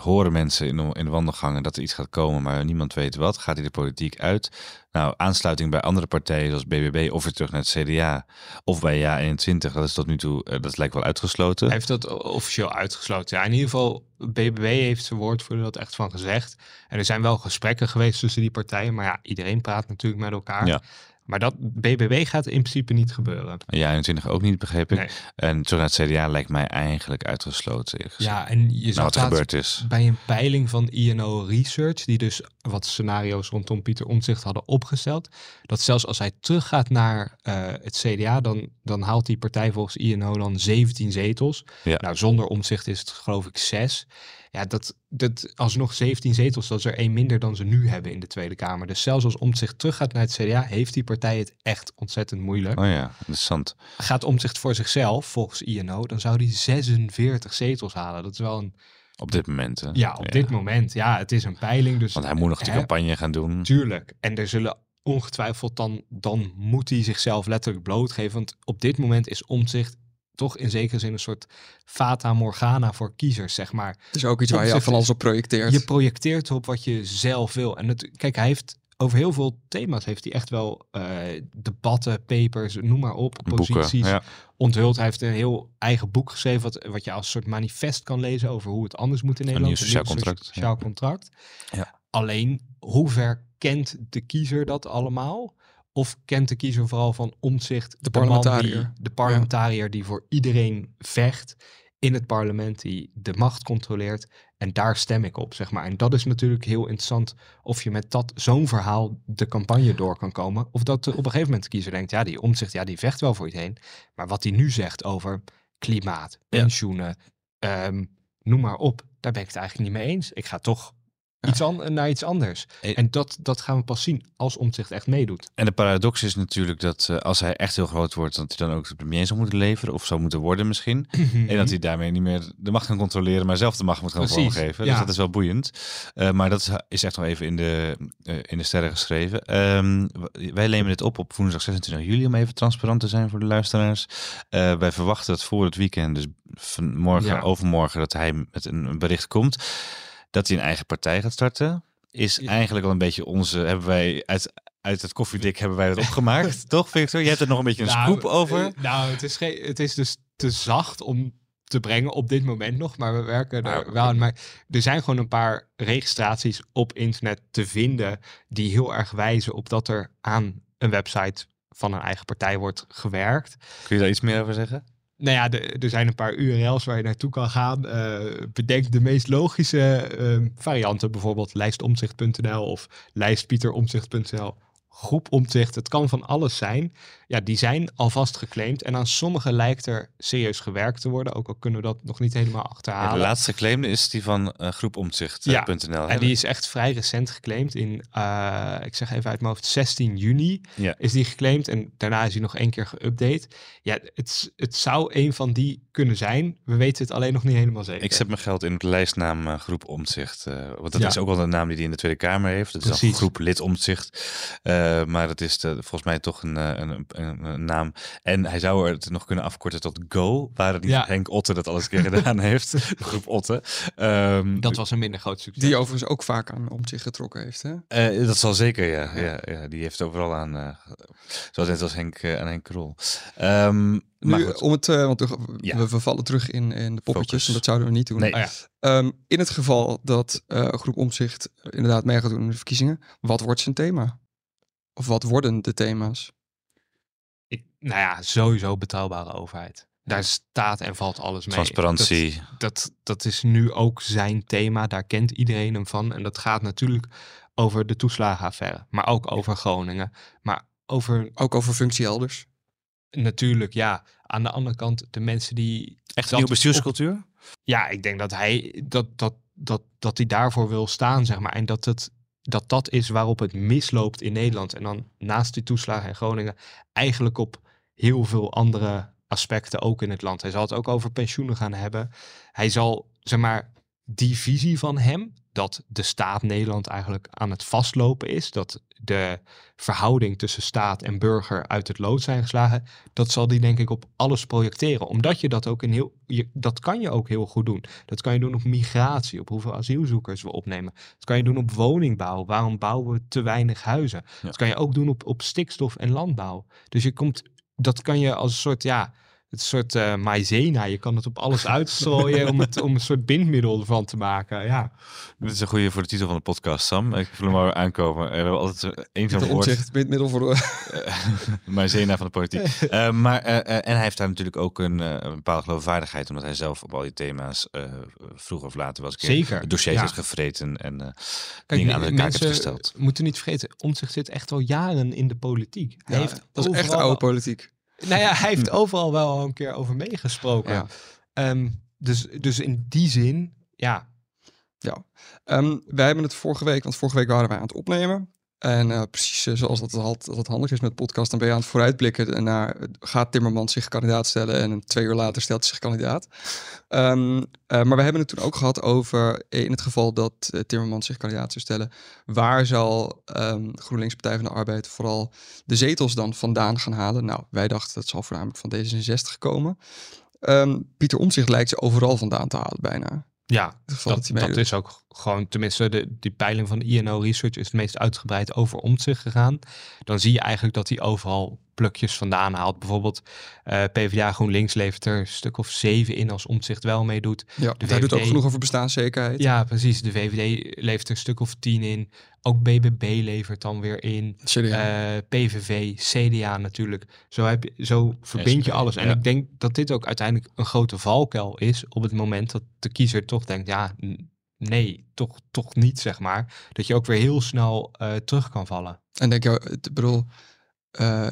horen mensen in de, in de wandelgangen dat er iets gaat komen, maar niemand weet wat. Gaat hij de politiek uit? Nou, aansluiting bij andere partijen zoals BBB of weer terug naar het CDA of bij JA21, dat is tot nu toe, uh, dat lijkt wel uitgesloten. Hij heeft dat officieel uitgesloten. Ja, in ieder geval, BBB heeft zijn woordvoerder dat echt van gezegd. En er zijn wel gesprekken geweest tussen die partijen, maar ja, iedereen praat natuurlijk met elkaar. Ja. Maar dat BBB gaat in principe niet gebeuren. Ja, 21 ook niet, begreep ik. En zo naar het CDA lijkt mij eigenlijk uitgesloten. Ja, en je nou, gebeurd is. bij een peiling van INO Research, die dus wat scenario's rondom Pieter Omtzigt hadden opgesteld, dat zelfs als hij teruggaat naar uh, het CDA, dan, dan haalt die partij volgens INO dan 17 zetels. Ja. Nou, zonder Omtzigt is het geloof ik 6. Ja, dat, dat alsnog 17 zetels, dat is er één minder dan ze nu hebben in de Tweede Kamer. Dus zelfs als Omtzigt teruggaat naar het CDA, heeft die partij het echt ontzettend moeilijk. Oh ja, interessant. Gaat Omtzigt voor zichzelf, volgens INO, dan zou hij 46 zetels halen. Dat is wel een... Op dit moment, hè? Ja, op dit moment. Ja, het is een peiling. Dus, Want hij moet nog die campagne gaan doen. Tuurlijk. En er zullen ongetwijfeld dan, dan moet hij zichzelf letterlijk blootgeven. Want op dit moment is Omtzigt toch in zekere zin een soort fata morgana voor kiezers, zeg maar. Het is ook iets waar je van alles op projecteert. Je projecteert op wat je zelf wil. En het, kijk, hij heeft over heel veel thema's heeft hij echt wel uh, debatten, papers, noem maar op, posities ja. onthuld. Hij heeft een heel eigen boek geschreven, wat, wat je als soort manifest kan lezen over hoe het anders moet in Nederland. Een nieuw sociaal contract. Sociaal contract. Ja. Alleen, hoe ver kent de kiezer dat allemaal? Of kent de kiezer vooral van omzicht de, parlementariër, die, de parlementariër die voor iedereen vecht in het parlement, die de macht controleert. En daar stem ik op, zeg maar. En dat is natuurlijk heel interessant of je met dat zo'n verhaal de campagne door kan komen. Of dat op een gegeven moment de kiezer denkt, ja, die omzicht, ja, die vecht wel voor iedereen. Maar wat hij nu zegt over klimaat, pensioenen, ehm, noem maar op, daar ben ik het eigenlijk niet mee eens. Ik ga toch iets an naar iets anders. En dat, dat gaan we pas zien als Omtzigt echt meedoet. En de paradox is natuurlijk dat uh, als hij echt heel groot wordt, dat hij dan ook de premier zou moeten leveren of zou moeten worden misschien. en dat hij daarmee niet meer de macht kan controleren, maar zelf de macht moet gaan vormgeven. Ja. Dus dat is wel boeiend. Uh, maar dat is, is, echt nog even in de, uh, in de sterren geschreven. Um, wij nemen dit op op woensdag 26 juli om even transparant te zijn voor de luisteraars. wij verwachten dat voor het weekend, dus vanmorgen, ja. overmorgen, dat hij met een bericht komt dat hij een eigen partij gaat starten, is eigenlijk al een beetje onze, hebben wij uit, uit het koffiedik hebben wij het opgemaakt, [laughs] toch Victor? Je hebt er nog een beetje een nou, scoop over. Eh, nou, het is, geen, het is dus te zacht om te brengen op dit moment nog, maar we werken er ah, wel aan. Maar er zijn gewoon een paar registraties op internet te vinden die heel erg wijzen op dat er aan een website van een eigen partij wordt gewerkt. Kun je daar iets meer over zeggen? Nou ja, er zijn een paar URL's waar je naartoe kan gaan. Uh, bedenk de meest logische uh, varianten, bijvoorbeeld lijstomzicht.nl of lijstpieteromzicht.nl groep omzicht. Het kan van alles zijn. Ja, die zijn alvast geclaimd. En aan sommige lijkt er serieus gewerkt te worden. Ook al kunnen we dat nog niet helemaal achterhalen. de laatste geclaimde is die van uh, groepomzicht.nl. Ja, en die is echt vrij recent geclaimd. In, uh, ik zeg even uit mijn hoofd, 16 juni ja. is die geclaimd. En daarna is hij nog één keer geüpdate. Ja, het, het zou een van die kunnen zijn. We weten het alleen nog niet helemaal zeker. Ik zet mijn geld in de lijstnaam uh, groep omzicht. want dat is ook wel de naam die hij in de Tweede Kamer heeft. Dat is dan groep lid omzicht. maar het is de, volgens mij toch een, een, een, naam. En hij zou het nog kunnen afkorten tot Go, waar het niet Henk Otte dat alles keer gedaan heeft. [laughs] De groep Otte. Um, dat was een minder groot succes. Die overigens ook vaak aan om zich getrokken heeft. Hè? Uh, dat zal zeker, ja. ja. Ja, die heeft overal aan, uh, zoals net als Henk, uh, aan Henk Krol. Um, nu, om het, want we, ja. we, vallen terug in, in de poppetjes, en dat zouden we niet doen. Nee. Oh, um, in het geval dat groep Omzicht inderdaad mee gaat doen in de verkiezingen, wat wordt zijn thema? Of wat worden de thema's? Ik, nou ja, sowieso betrouwbare overheid. Daar staat en valt alles mee. Transparantie. Dat, dat, dat, is nu ook zijn thema. Daar kent iedereen hem van. En dat gaat natuurlijk over de toeslagenaffaire. Maar ook over Groningen. Maar over... Ook over functiehelders. Natuurlijk, ja. Aan de andere kant, de mensen die... Echt een nieuwe bestuurscultuur? ja, ik denk dat hij dat, dat, dat, dat hij daarvoor wil staan, zeg maar. En dat het dat dat is waarop het misloopt in Nederland. En dan naast die toeslagen in Groningen eigenlijk op heel veel andere aspecten ook in het land. Hij zal het ook over pensioenen gaan hebben. Hij zal, zeg maar, die visie van hem, dat de staat Nederland eigenlijk aan het vastlopen is. Dat de verhouding tussen staat en burger uit het lood zijn geslagen. Dat zal die denk ik op alles projecteren. Omdat je dat ook in heel. Je, dat kan je ook heel goed doen. Dat kan je doen op migratie, op hoeveel asielzoekers we opnemen. Dat kan je doen op woningbouw. Waarom bouwen we te weinig huizen? Dat kan je ook doen op, op stikstof en landbouw. Dus je komt. Dat kan je als een soort ja het soort uh, maizena. Je kan het op alles uitstrooien om, het, om een soort bindmiddel ervan te maken. Ja. Dit is een goede voor de titel van de podcast, Sam. Ik voel hem maar aankomen. We hebben altijd één zo'n woord. Het bindmiddel voor de... [laughs] maizena van de politiek. Uh, [laughs] maar, uh, en hij heeft daar natuurlijk ook een, een bepaalde geloofwaardigheid, omdat hij zelf op al die thema's vroeger of later wel eens Zeker, dossiers ja. heeft gevreten en Kijk, dingen aan de kaart heeft gesteld. moeten niet vergeten, Omtzigt zit echt al jaren in de politiek. Hij ja, heeft dat is echt oude politiek. Nou ja, hij heeft overal wel een keer over meegesproken. Ja. Ehm, dus, dus in die zin, ja. Ja, um, wij hebben het vorige week, want vorige week waren wij aan het opnemen. En uh, precies uh, zoals dat, altijd, dat handig is met podcast, dan ben je aan het vooruitblikken naar gaat Timmermans zich kandidaat stellen en twee uur later stelt hij zich kandidaat. Um, uh, maar we hebben het toen ook gehad over, in het geval dat Timmermans zich kandidaat zou stellen, waar zal um, GroenLinks Partij van de Arbeid vooral de zetels dan vandaan gaan halen? Nou, wij dachten dat zal voornamelijk van D66 komen. Um, Pieter Omtzigt lijkt ze overal vandaan te halen bijna. Ja, dat, dat is ook gewoon, tenminste, de, die peiling van INO Research is het meest uitgebreid over om zich gegaan. Dan zie je eigenlijk dat hij overal plukjes vandaan haalt. Bijvoorbeeld uh, PvdA GroenLinks levert er een stuk of zeven in als omzicht wel meedoet. Ja, de VVD, doet ook genoeg over bestaanszekerheid. Ja, precies. De VVD levert er een stuk of tien in. Ook BBB levert dan weer in. CDA. Uh, PVV, CDA natuurlijk. Zo, heb je, zo verbind je alles. En ik denk dat dit ook uiteindelijk een grote valkuil is op het moment dat de kiezer toch denkt, ja, nee, toch, toch niet, zeg maar. Dat je ook weer heel snel uh, terug kan vallen. En denk je, ik bedoel, uh,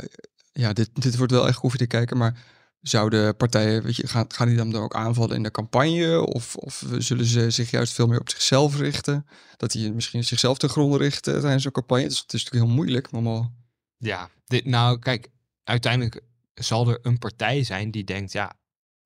ja, dit, dit wordt wel echt koffie te kijken, maar zouden partijen, weet je, gaan, gaan die dan ook aanvallen in de campagne? Of, of zullen ze zich juist veel meer op zichzelf richten? Dat die misschien zichzelf te grond richten tijdens zo'n campagne? Dus het is natuurlijk heel moeilijk, maar... Ja, dit, nou kijk, uiteindelijk zal er een partij zijn die denkt, ja,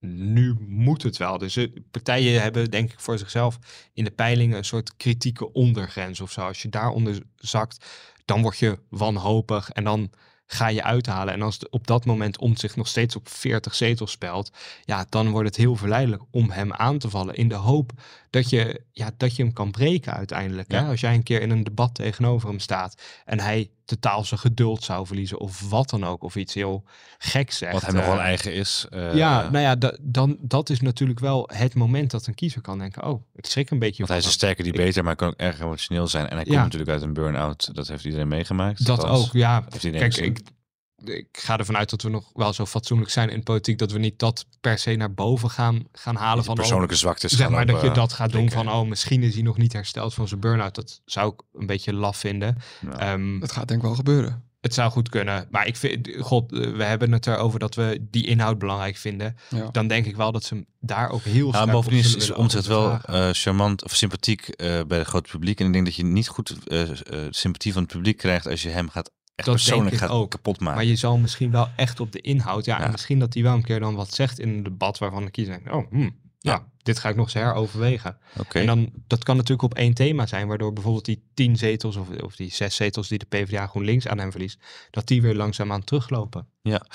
nu moet het wel. Dus de partijen hebben denk ik voor zichzelf in de peilingen een soort kritieke ondergrens of zo. Als je daaronder zakt, dan word je wanhopig en dan ga je uithalen. En als op dat moment om zich nog steeds op 40 zetels spelt, ja, dan wordt het heel verleidelijk om hem aan te vallen. In de hoop dat je, ja, dat je hem kan breken uiteindelijk. Hè? Als jij een keer in een debat tegenover hem staat en hij totaal zijn geduld zou verliezen of wat dan ook, of iets heel geks zegt. Wat hem nog wel eh, eigen is. Uh, ja, nou ja, dan, dat is natuurlijk wel het moment dat een kiezer kan denken, oh, ik schrik een beetje. Want hij is een sterker die beter, maar kan ook erg emotioneel zijn. En hij komt natuurlijk uit een burn-out. Dat heeft iedereen meegemaakt. Dat ook, ja. Kijk, ik, ik ga ervan uit dat we nog wel zo fatsoenlijk zijn in politiek dat we niet dat per se naar boven gaan, gaan halen van persoonlijke zwaktes. Zeg maar dat je dat gaat doen van oh misschien is hij nog niet hersteld van zijn burn-out. Dat zou ik een beetje laf vinden. Ehm, dat gaat denk ik wel gebeuren. Het zou goed kunnen. Maar ik vind, god, we hebben het erover dat we die inhoud belangrijk vinden. Dan denk ik wel dat ze daar ook heel ja, Bovendien is, is omzet wel uh, charmant of sympathiek uh, bij het grote publiek. En ik denk dat je niet goed uh, sympathie van het publiek krijgt als je hem gaat dat persoonlijk gaat ook. kapot maken. Maar je zal misschien wel echt op de inhoud. Ja, en misschien dat hij wel een keer dan wat zegt in een debat waarvan de kiezer denkt, oh, hmm, ja, dit ga ik nog eens heroverwegen. Okay. En dan, dat kan natuurlijk op één thema zijn, waardoor bijvoorbeeld die tien zetels of, of die zes zetels die de PvdA GroenLinks aan hem verliest, dat die weer langzaamaan teruglopen. Ja.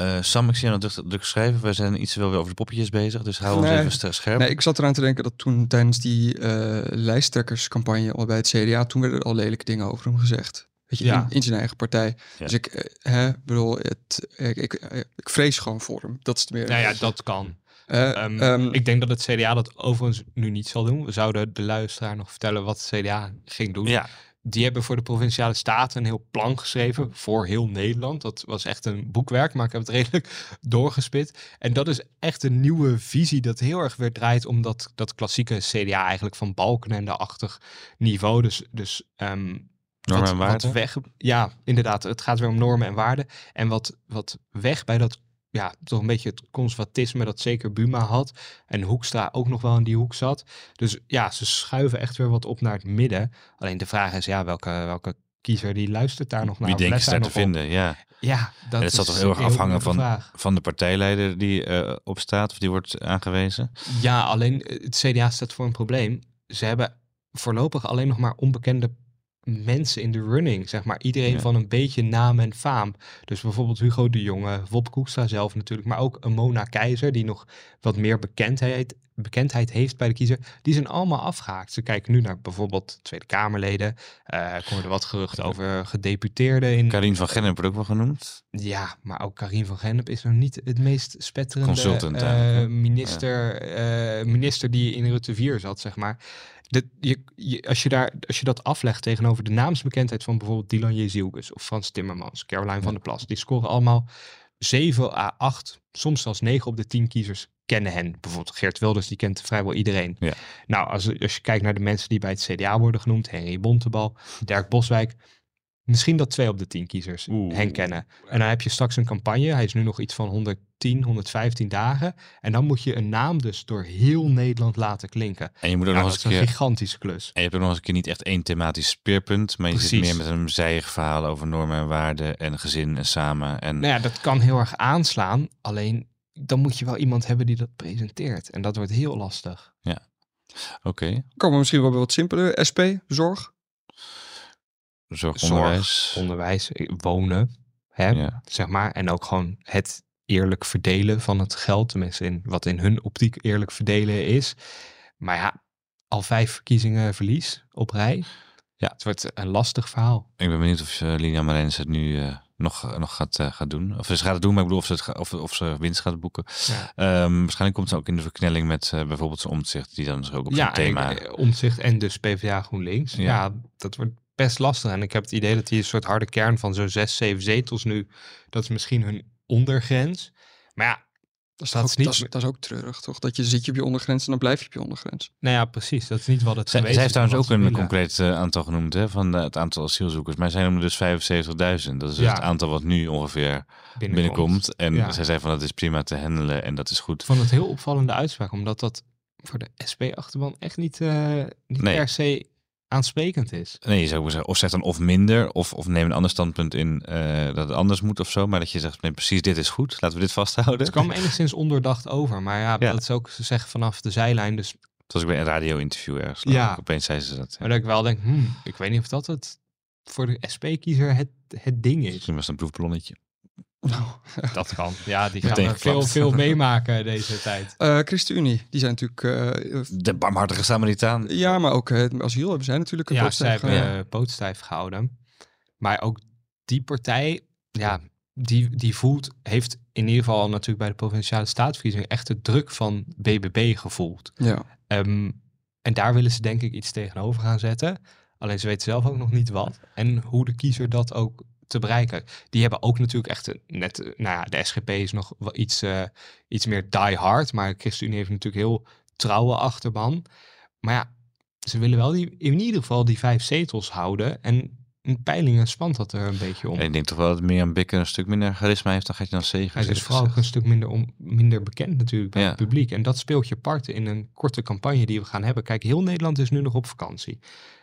Uh, Sam, ik zie je nog druk schrijven. We zijn iets wel weer over de poppetjes bezig, dus hou nee, ons even scherp. Nee, ik zat eraan te denken dat toen tijdens die uh, lijsttrekkerscampagne al bij het CDA, toen werden er al lelijke dingen over hem gezegd. Weet je, ja. in, zijn eigen partij. Dus ik uh, hè, bedoel, het, ik, ik, ik, vrees gewoon voor hem. Dat is het meer. Nou ja, dat kan. Uh, um, um, ik denk dat het CDA dat overigens nu niet zal doen. We zouden de luisteraar nog vertellen wat het CDA ging doen. Ja. Die hebben voor de Provinciale Staten een heel plan geschreven voor heel Nederland. Dat was echt een boekwerk, maar ik heb het redelijk [laughs] doorgespit. En dat is echt een nieuwe visie dat heel erg weer draait om dat, dat klassieke CDA eigenlijk van Balkenende-achtig niveau. Dus, dus um, Normen en waarden? weg, ja, inderdaad. Het gaat weer om normen en waarden. En wat, wat weg bij dat, ja, toch een beetje het conservatisme dat zeker Buma had. En Hoekstra ook nog wel in die hoek zat. Dus ja, ze schuiven echt weer wat op naar het midden. Alleen de vraag is, ja, welke, welke kiezer die luistert daar nog naar? Wie denkt ze daar te vinden, ja. Ja, dat, en zal toch heel erg afhangen van, van de partijleider die uh, opstaat of die wordt aangewezen? Ja, alleen het CDA staat voor een probleem. Ze hebben voorlopig alleen nog maar onbekende mensen in de running, zeg maar. Iedereen Ja. van een beetje naam en faam. Dus bijvoorbeeld Hugo de Jonge, Wop Koekstra zelf natuurlijk, maar ook een Mona Keizer, die nog wat meer bekendheid, bekendheid heeft bij de kiezer. Die zijn allemaal afgehaakt. Ze kijken nu naar bijvoorbeeld Tweede Kamerleden. Eh ik hoorde wat geruchten over gedeputeerden in... Karine van Gennep wordt ook wel genoemd. Ja, maar ook Karin van Gennep is nog niet het meest spetterende Consultant eh, minister, eh, minister die in Rutte 4 zat, zeg maar. Dat, je, je, als, je daar, als je dat aflegt tegenover de naamsbekendheid van bijvoorbeeld Dylan Jezielgus of Frans Timmermans, Caroline van der Plas, die scoren allemaal 7 à 8, soms zelfs 9 op de 10 kiezers kennen hen. Bijvoorbeeld Geert Wilders, die kent vrijwel iedereen. Ja. Nou, als, als je kijkt naar de mensen die bij het CDA worden genoemd, Henry Bontebal, Dirk Boswijk, misschien dat twee op de 10 kiezers Oeh. hen kennen. En dan heb je straks een campagne. Hij is nu nog iets van 110, 115 dagen. En dan moet je een naam dus door heel Nederland laten klinken. En je moet ook Nou, nog dat eens is een keer... gigantische klus. En je hebt ook nog eens een keer niet echt één thematisch speerpunt, maar je zit meer met een zijig verhaal over normen en waarden en gezin en samen. En Nou ja, dat kan heel erg aanslaan. Alleen dan moet je wel iemand hebben die dat presenteert. En dat wordt heel lastig. oké, Komen we misschien wel bij wat simpeler. SP, zorg. zorg, Zorg, onderwijs. Onderwijs, eh, wonen. Hè? Ja. zeg maar. En ook gewoon het eerlijk verdelen van het geld. Tenminste, in, wat in hun optiek eerlijk verdelen is. Maar ja, al vijf verkiezingen verlies op rij. Ja. Het wordt een lastig verhaal. Ik ben benieuwd of uh, Lina Marijns het nu uh, nog, nog gaat, uh, gaat doen. Of ze gaat het doen, maar ik bedoel of ze, het ga, of, of ze winst gaat boeken. Ja. Um, waarschijnlijk komt ze ook in de verknelling met uh, bijvoorbeeld zijn omzicht, die dan dus ook op ja, zijn thema... Ja, omzicht en dus PvdA GroenLinks. Ja. ja, dat wordt best lastig. En ik heb het idee dat die een soort harde kern van zo'n zes, zeven zetels nu, dat is misschien hun ondergrens. Maar ja, dat is, dat, ook, is niet... dat, is, dat is ook treurig, toch? Dat je zit je op je ondergrens en dan blijf je op je ondergrens. Nou ja, precies. Dat is niet wat het zij, geweest zij heeft trouwens ook een willen. concreet uh, aantal genoemd hè, van uh, het aantal asielzoekers. Maar zij noemde dus 75.000. Dat is ja. het aantal wat nu ongeveer binnenkomt. binnenkomt. En ja. zij zei van dat is prima te handelen en dat is goed. Ik vond het heel opvallende uitspraak, omdat dat voor de SP-achterban echt niet, uh, niet nee. per se aansprekend is. Nee, je zou zeggen, of zeg dan of minder, of, of neem een ander standpunt in uh, dat het anders moet of zo. Maar dat je zegt, nee, precies dit is goed, laten we dit vasthouden. Het kwam [laughs] enigszins ondoordacht over, maar ja, ja. dat is ook, ze zeggen vanaf de zijlijn, dus... Het was ik bij een radio-interview ergens, ja. opeens zei ze dat. Ja. Maar dat ik wel denk, hmm, ik weet niet of dat het voor de SP-kiezer het, het ding is. Misschien was het een proefballonnetje. Nou, dat kan. Ja, die gaan veel, veel meemaken deze tijd. Uh, ChristenUnie, die zijn natuurlijk... Uh, de barmhartige Samaritaan. Ja, maar ook uh, asiel hebben zij natuurlijk een Ja, zij hebben pootstijf gehouden. Maar ook die partij, ja, die, die voelt, heeft in ieder geval natuurlijk bij de Provinciale Staatsverkiezingen echt de druk van BBB gevoeld. Ja. Um, en daar willen ze denk ik iets tegenover gaan zetten. Alleen ze weten zelf ook nog niet wat. En hoe de kiezer dat ook te bereiken. Die hebben ook natuurlijk echt net, nou ja, de SGP is nog wel iets, uh, iets meer die hard, maar ChristenUnie heeft natuurlijk heel trouwe achterban. Maar ja, ze willen wel die, in ieder geval die vijf zetels houden en in peilingen spant dat er een beetje om. En ik denk toch wel dat meer Bikker een stuk minder charisma heeft, dan gaat je dan zegen. Hij is vooral ook een stuk minder, om, minder bekend natuurlijk bij ja. het publiek. En dat speelt je parten in een korte campagne die we gaan hebben. Kijk, heel Nederland is nu nog op vakantie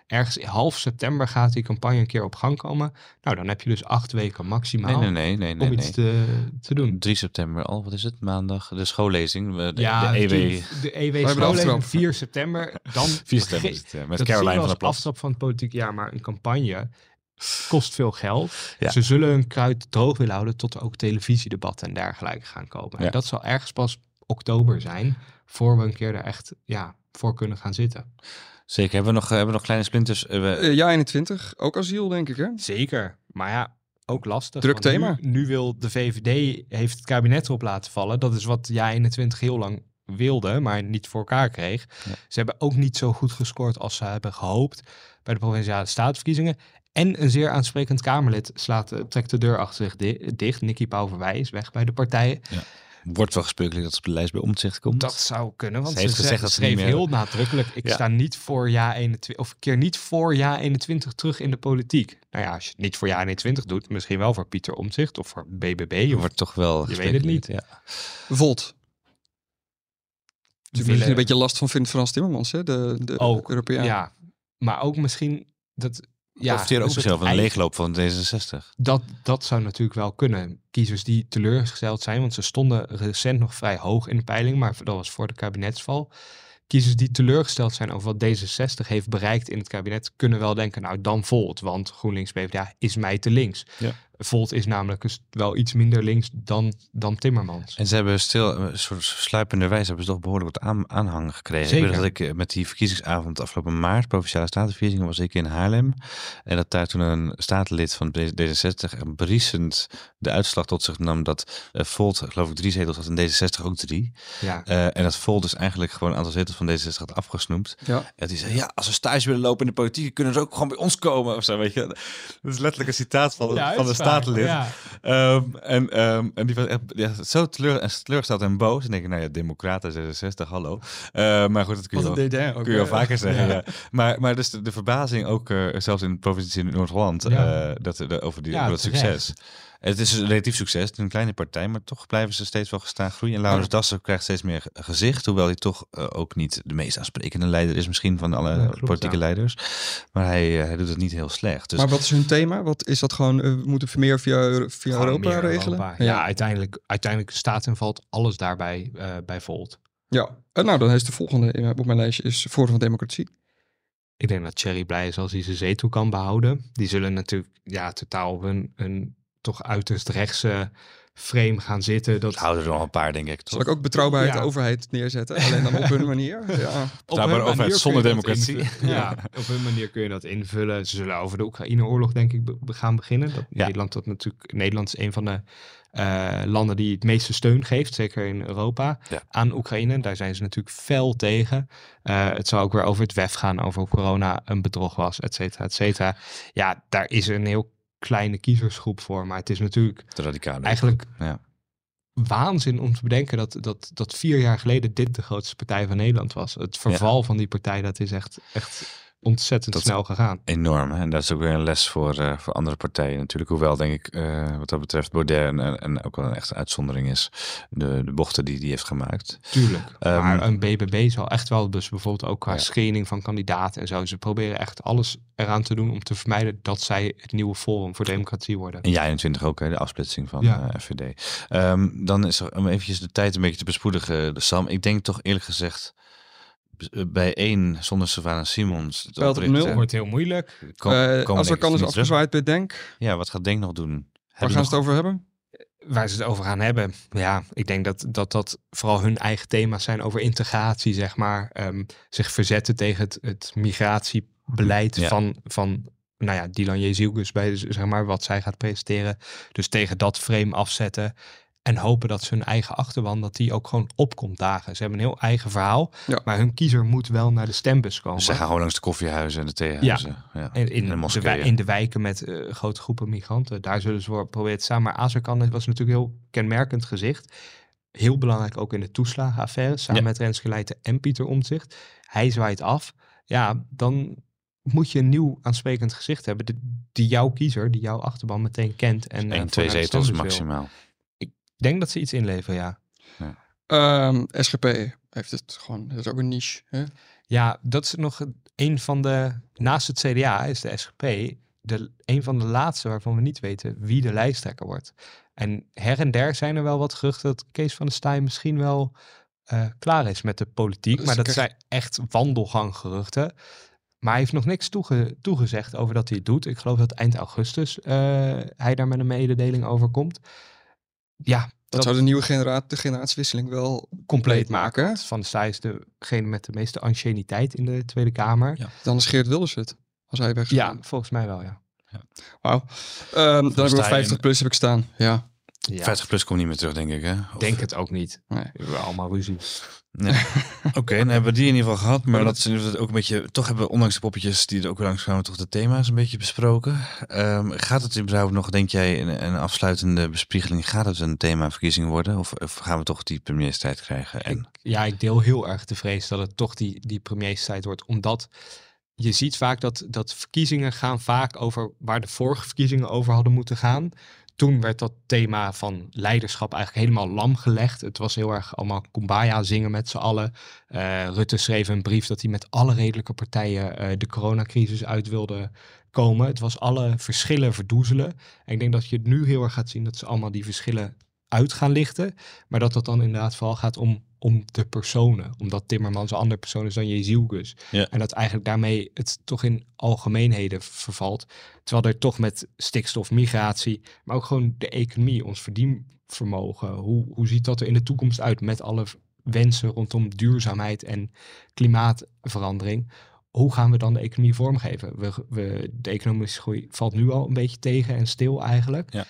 ergens half september gaat die campagne een keer op gang komen. Nou, dan heb je dus acht weken maximaal nee, nee, nee, nee, om iets nee. te, te doen. 3 september al, wat is het? Maandag, de schoollezing. De, ja, de EW. De, de EW schoollezing 4 september. Dan [laughs] 4 september is het, ja, met Caroline van der Plas. aftrap van het politiek jaar, maar een campagne kost veel geld. Ja. Ze zullen hun kruid droog willen houden tot er ook televisiedebatten en dergelijke gaan komen. Ja. En dat zal ergens pas oktober zijn, voor we een keer er echt ja, voor kunnen gaan zitten. Zeker. Hebben we nog, hebben we nog kleine splinters? We... Uh, ja, 21. Ook asiel, denk ik, hè? Zeker. Maar ja, ook lastig. Druk thema. Nu, nu, wil de VVD, heeft het kabinet erop laten vallen. Dat is wat Ja 21 heel lang wilde, maar niet voor elkaar kreeg. Ja. Ze hebben ook niet zo goed gescoord als ze hebben gehoopt bij de Provinciale Staatsverkiezingen. En een zeer aansprekend Kamerlid slaat, trekt de deur achter zich di dicht. Nicky Pauverwij is weg bij de partijen. Ja. Wordt wel gespeukelijk dat het op de lijst bij omzicht komt. Dat zou kunnen, want ze, heeft ze gezegd dat ze schreef meer... heel nadrukkelijk. Ik ja. sta niet voor ja 21, of keer niet voor ja 21 terug in de politiek. Nou ja, als je het niet voor ja 21 doet, misschien wel voor Pieter Omtzigt of voor BBB. Of, wordt toch wel. Je weet het niet. Ja. Volt. Dus Willen... een beetje last van vindt Frans Timmermans, hè? De, de ook, Europeaan. Ja, maar ook misschien dat ja, profiteer ook zelf van een leegloop van D66. Dat, dat zou natuurlijk wel kunnen. Kiezers die teleurgesteld zijn, want ze stonden recent nog vrij hoog in de peiling, maar dat was voor de kabinetsval. kiezers die teleurgesteld zijn over wat D66 heeft bereikt in het kabinet, kunnen wel denken, nou dan Volt, want GroenLinks PvdA is mij te links. Ja. Volt is namelijk wel iets minder links dan, dan Timmermans. En ze hebben stil, een soort sluipende wijze, hebben ze toch behoorlijk wat aan, aanhang gekregen. Zeker. Ik dat ik eh, met die verkiezingsavond afgelopen maart, provinciale statenverkiezingen, was ik in Haarlem. En dat daar toen een statenlid van D66 briesend de uitslag tot zich nam dat uh, Volt, geloof ik, drie zetels had en D66 ook drie. Ja. Uh, en dat Volt dus eigenlijk gewoon een aantal zetels van D66 had afgesnoept. Ja. En die zei, ja, als we stage willen lopen in de politiek, kunnen ze ook gewoon bij ons komen. Of zo, weet je. Dat is letterlijk een citaat van, Ja, van de statenlid. ja. Ehm, en, ehm, en die was echt ja, zo teleur, en teleurgesteld en boos. En denk ik, nou ja, Democraten 66, hallo. Eh, maar goed, dat kun je wel, kun je wel vaker zeggen. Ja. Maar, maar dus de, de verbazing ook, eh, zelfs in de provincie Noord-Holland, eh, dat, de, over, die, Ja, over dat succes. Het is een relatief succes, het is een kleine partij, maar toch blijven ze steeds wel gestaan groeien. En Laurens Dassen krijgt steeds meer ge- gezicht, hoewel hij toch eh, ook niet de meest aansprekende leider is misschien van alle Ja, klopt, politieke ja. leiders. Maar hij, eh, hij doet het niet heel slecht. Dus Maar wat is hun thema? Wat is dat gewoon? eh, we moeten meer via, via Europa meer regelen? Europa. Ja, uiteindelijk, uiteindelijk staat en valt alles daarbij eh, bij Volt. Ja. Nou, dan is de volgende in mijn- op mijn lijstje is Forum van Democratie. Ik denk dat Thierry blij is als hij zijn zetel kan behouden. Die zullen natuurlijk ja, totaal op een, een toch uiterst rechtse frame gaan zitten. Dat houden er nog een paar, denk ik. Zal ik ook betrouwbaarheid Ja. de overheid neerzetten? Alleen dan op hun [laughs] manier. Ja. op Betrouwbare hun overheid manier zonder democratie. [laughs] Ja, op hun manier kun je dat invullen. Ze zullen over de Oekraïne-oorlog denk ik be- gaan beginnen. Dat Ja. Nederland dat natuurlijk Nederland is een van de eh, landen die het meeste steun geeft, zeker in Europa, Ja. aan Oekraïne. Daar zijn ze natuurlijk fel tegen. Eh, het zou ook weer over het WEF gaan, over hoe corona een bedrog was, et cetera, et cetera. Ja, daar is een heel kleine kiezersgroep voor, maar het is natuurlijk radicaal. eigenlijk Ja. waanzin om te bedenken dat, dat, dat vier jaar geleden dit de grootste partij van Nederland was. Het verval van die partij, dat is echt, echt ontzettend Dat- snel gegaan. Enorm. Hè? En dat is ook weer een les voor, eh, voor andere partijen natuurlijk. Hoewel, denk ik, eh, wat dat betreft, Baudet en, en ook wel een echte uitzondering is. De, de bochten die die heeft gemaakt. Tuurlijk. Ehm, maar een BBB zal echt wel, dus bijvoorbeeld ook qua Ja. screening van kandidaten en zo. Ze proberen echt alles eraan te doen om te vermijden dat zij het nieuwe Forum voor Democratie worden. En jij 21 ook, hè, de afsplitsing van Ja. eh, FVD. Ehm, dan is er, om eventjes de tijd een beetje te bespoedigen, de Sam. Ik denk toch eerlijk gezegd, bij één zonder Savannah Simons. op oprichten, nul. wordt heel moeilijk. kom- Eh, komen als er kan is afgezwaaid bij Denk. Ja, wat gaat Denk nog doen? Waar Hebben gaan ze nog- het over hebben? Waar ze het over gaan hebben. Ja, ik denk dat dat, dat vooral hun eigen thema's zijn over integratie, zeg maar. Ehm, zich verzetten tegen het, het migratiebeleid Ja. van, van nou ja, Dylan Jezielgus bij zeg maar, wat zij gaat presenteren. Dus tegen dat frame afzetten. En hopen dat ze hun eigen achterban, dat die ook gewoon opkomt dagen. Ze hebben een heel eigen verhaal. Ja. Maar hun kiezer moet wel naar de stembus komen. Dus zij gaan gewoon langs de koffiehuizen en de theehuizen. Ja. En in, de de, in de wijken met eh, grote groepen migranten. Daar zullen ze voor proberen te staan. Maar Azarkan was natuurlijk heel kenmerkend gezicht. Heel belangrijk ook in de toeslagenaffaire. Samen Ja. met Renske Leijten en Pieter Omtzigt. Hij zwaait af. Ja, dan moet je een nieuw aansprekend gezicht hebben. Die, die jouw kiezer, die jouw achterban meteen kent. En, eh, twee de zetels wil. Denk dat ze iets inleveren, ja. Ehm, SGP heeft het gewoon, dat is ook een niche. Hè? Ja, dat is nog een van de. Naast het CDA is de SGP de, een van de laatste waarvan we niet weten wie de lijsttrekker wordt. En her en der zijn er wel wat geruchten dat Kees van der Staaij misschien wel eh, klaar is met de politiek. Dus maar dat zijn echt wandelganggeruchten. Maar hij heeft nog niks toege- toegezegd over dat hij het doet. Ik geloof dat eind augustus eh, hij daar met een mededeling over komt. Ja, Dat, zou de nieuwe generatie, de generatiewisseling wel compleet maken. maken. Van Staaij is degene met de meeste anciëniteit in de Tweede Kamer. Ja. Dan is Geert Wilders het. Als hij weg Ja, volgens mij wel, ja. Wauw. Ehm, dan heb ik nog Staaij 50 plus heb ik staan. Ja. Ja 50 plus komt niet meer terug, denk ik. Hè? Of- denk het ook niet. Nee. We hebben allemaal ruzie. Nee. [laughs] Oké, dan hebben we die in ieder geval gehad. Maar dat is inderdaad ook een beetje. Toch hebben we, ondanks de poppetjes die er ook langs kwamen, toch de thema's een beetje besproken. Ehm, gaat het überhaupt nog, denk jij, een, een afsluitende bespiegeling? Gaat het een thema verkiezingen worden? Of, of gaan we toch die premierstijd krijgen? En, Ik, ja, ik deel heel erg de vrees dat het toch die, die premierstijd wordt. Omdat je ziet vaak dat, dat verkiezingen gaan vaak over waar de vorige verkiezingen over hadden moeten gaan. Toen werd dat thema van leiderschap eigenlijk helemaal lam gelegd. Het was heel erg allemaal kumbaya zingen met z'n allen. Eh, Rutte schreef een brief dat hij met alle redelijke partijen eh, de coronacrisis uit wilde komen. Het was alle verschillen verdoezelen. En ik denk dat je het nu heel erg gaat zien dat ze allemaal die verschillen uit gaan lichten. Maar dat dat dan inderdaad vooral gaat om om de personen. Omdat Timmermans een andere persoon is dan Jezielgus. Ja. En dat eigenlijk daarmee het toch in algemeenheden vervalt. Terwijl er toch met stikstof, migratie, maar ook gewoon de economie, ons verdienvermogen. Hoe, hoe ziet dat er in de toekomst uit met alle wensen rondom duurzaamheid en klimaatverandering? Hoe gaan we dan de economie vormgeven? We, we, de economische groei valt nu al een beetje tegen en stil eigenlijk. Ja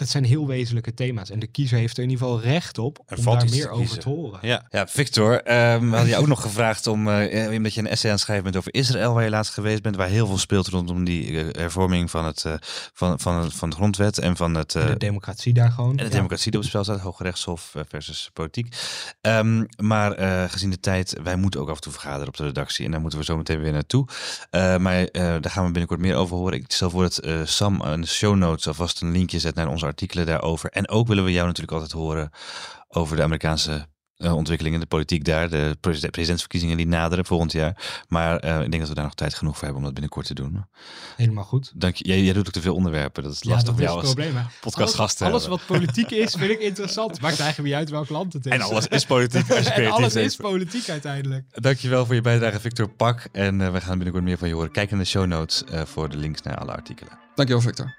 dat zijn heel wezenlijke thema's. En de kiezer heeft er in ieder geval recht op om daar meer over te horen. Ja, ja Victor, um, we hadden je ook nog gevraagd om, uh, omdat je een essay aan het schrijven bent over Israël, waar je laatst geweest bent, waar heel veel speelt rondom die uh, hervorming van, het, uh, van, van, van de grondwet en van het... de democratie daar gewoon. En de democratie die op het spel staat, Hoge Rechtshof versus politiek. Um, maar gezien de tijd, wij moeten ook af en toe vergaderen op de redactie en daar moeten we zo meteen weer naartoe. maar daar gaan we binnenkort meer over horen. Ik stel voor dat Sam de show notes alvast een linkje zet naar onze artikelen daarover. En ook willen we jou natuurlijk altijd horen over de Amerikaanse uh, ontwikkelingen, de politiek daar, de presidentsverkiezingen die naderen volgend jaar. Maar uh, ik denk dat we daar nog tijd genoeg voor hebben om dat binnenkort te doen. Helemaal goed. Dank je. Jij, jij doet ook te veel onderwerpen. Dat is lastig voor jou als podcastgast. Alles, alles wat politiek is, vind ik [laughs] interessant. Maakt eigenlijk niet uit welk land het is. En alles is politiek. Als je [laughs] en alles is politiek uiteindelijk. Dankjewel voor je bijdrage, Victor Pak. En uh, we gaan binnenkort meer van je horen. Kijk in de show notes voor de links naar alle artikelen. Dankjewel, Victor.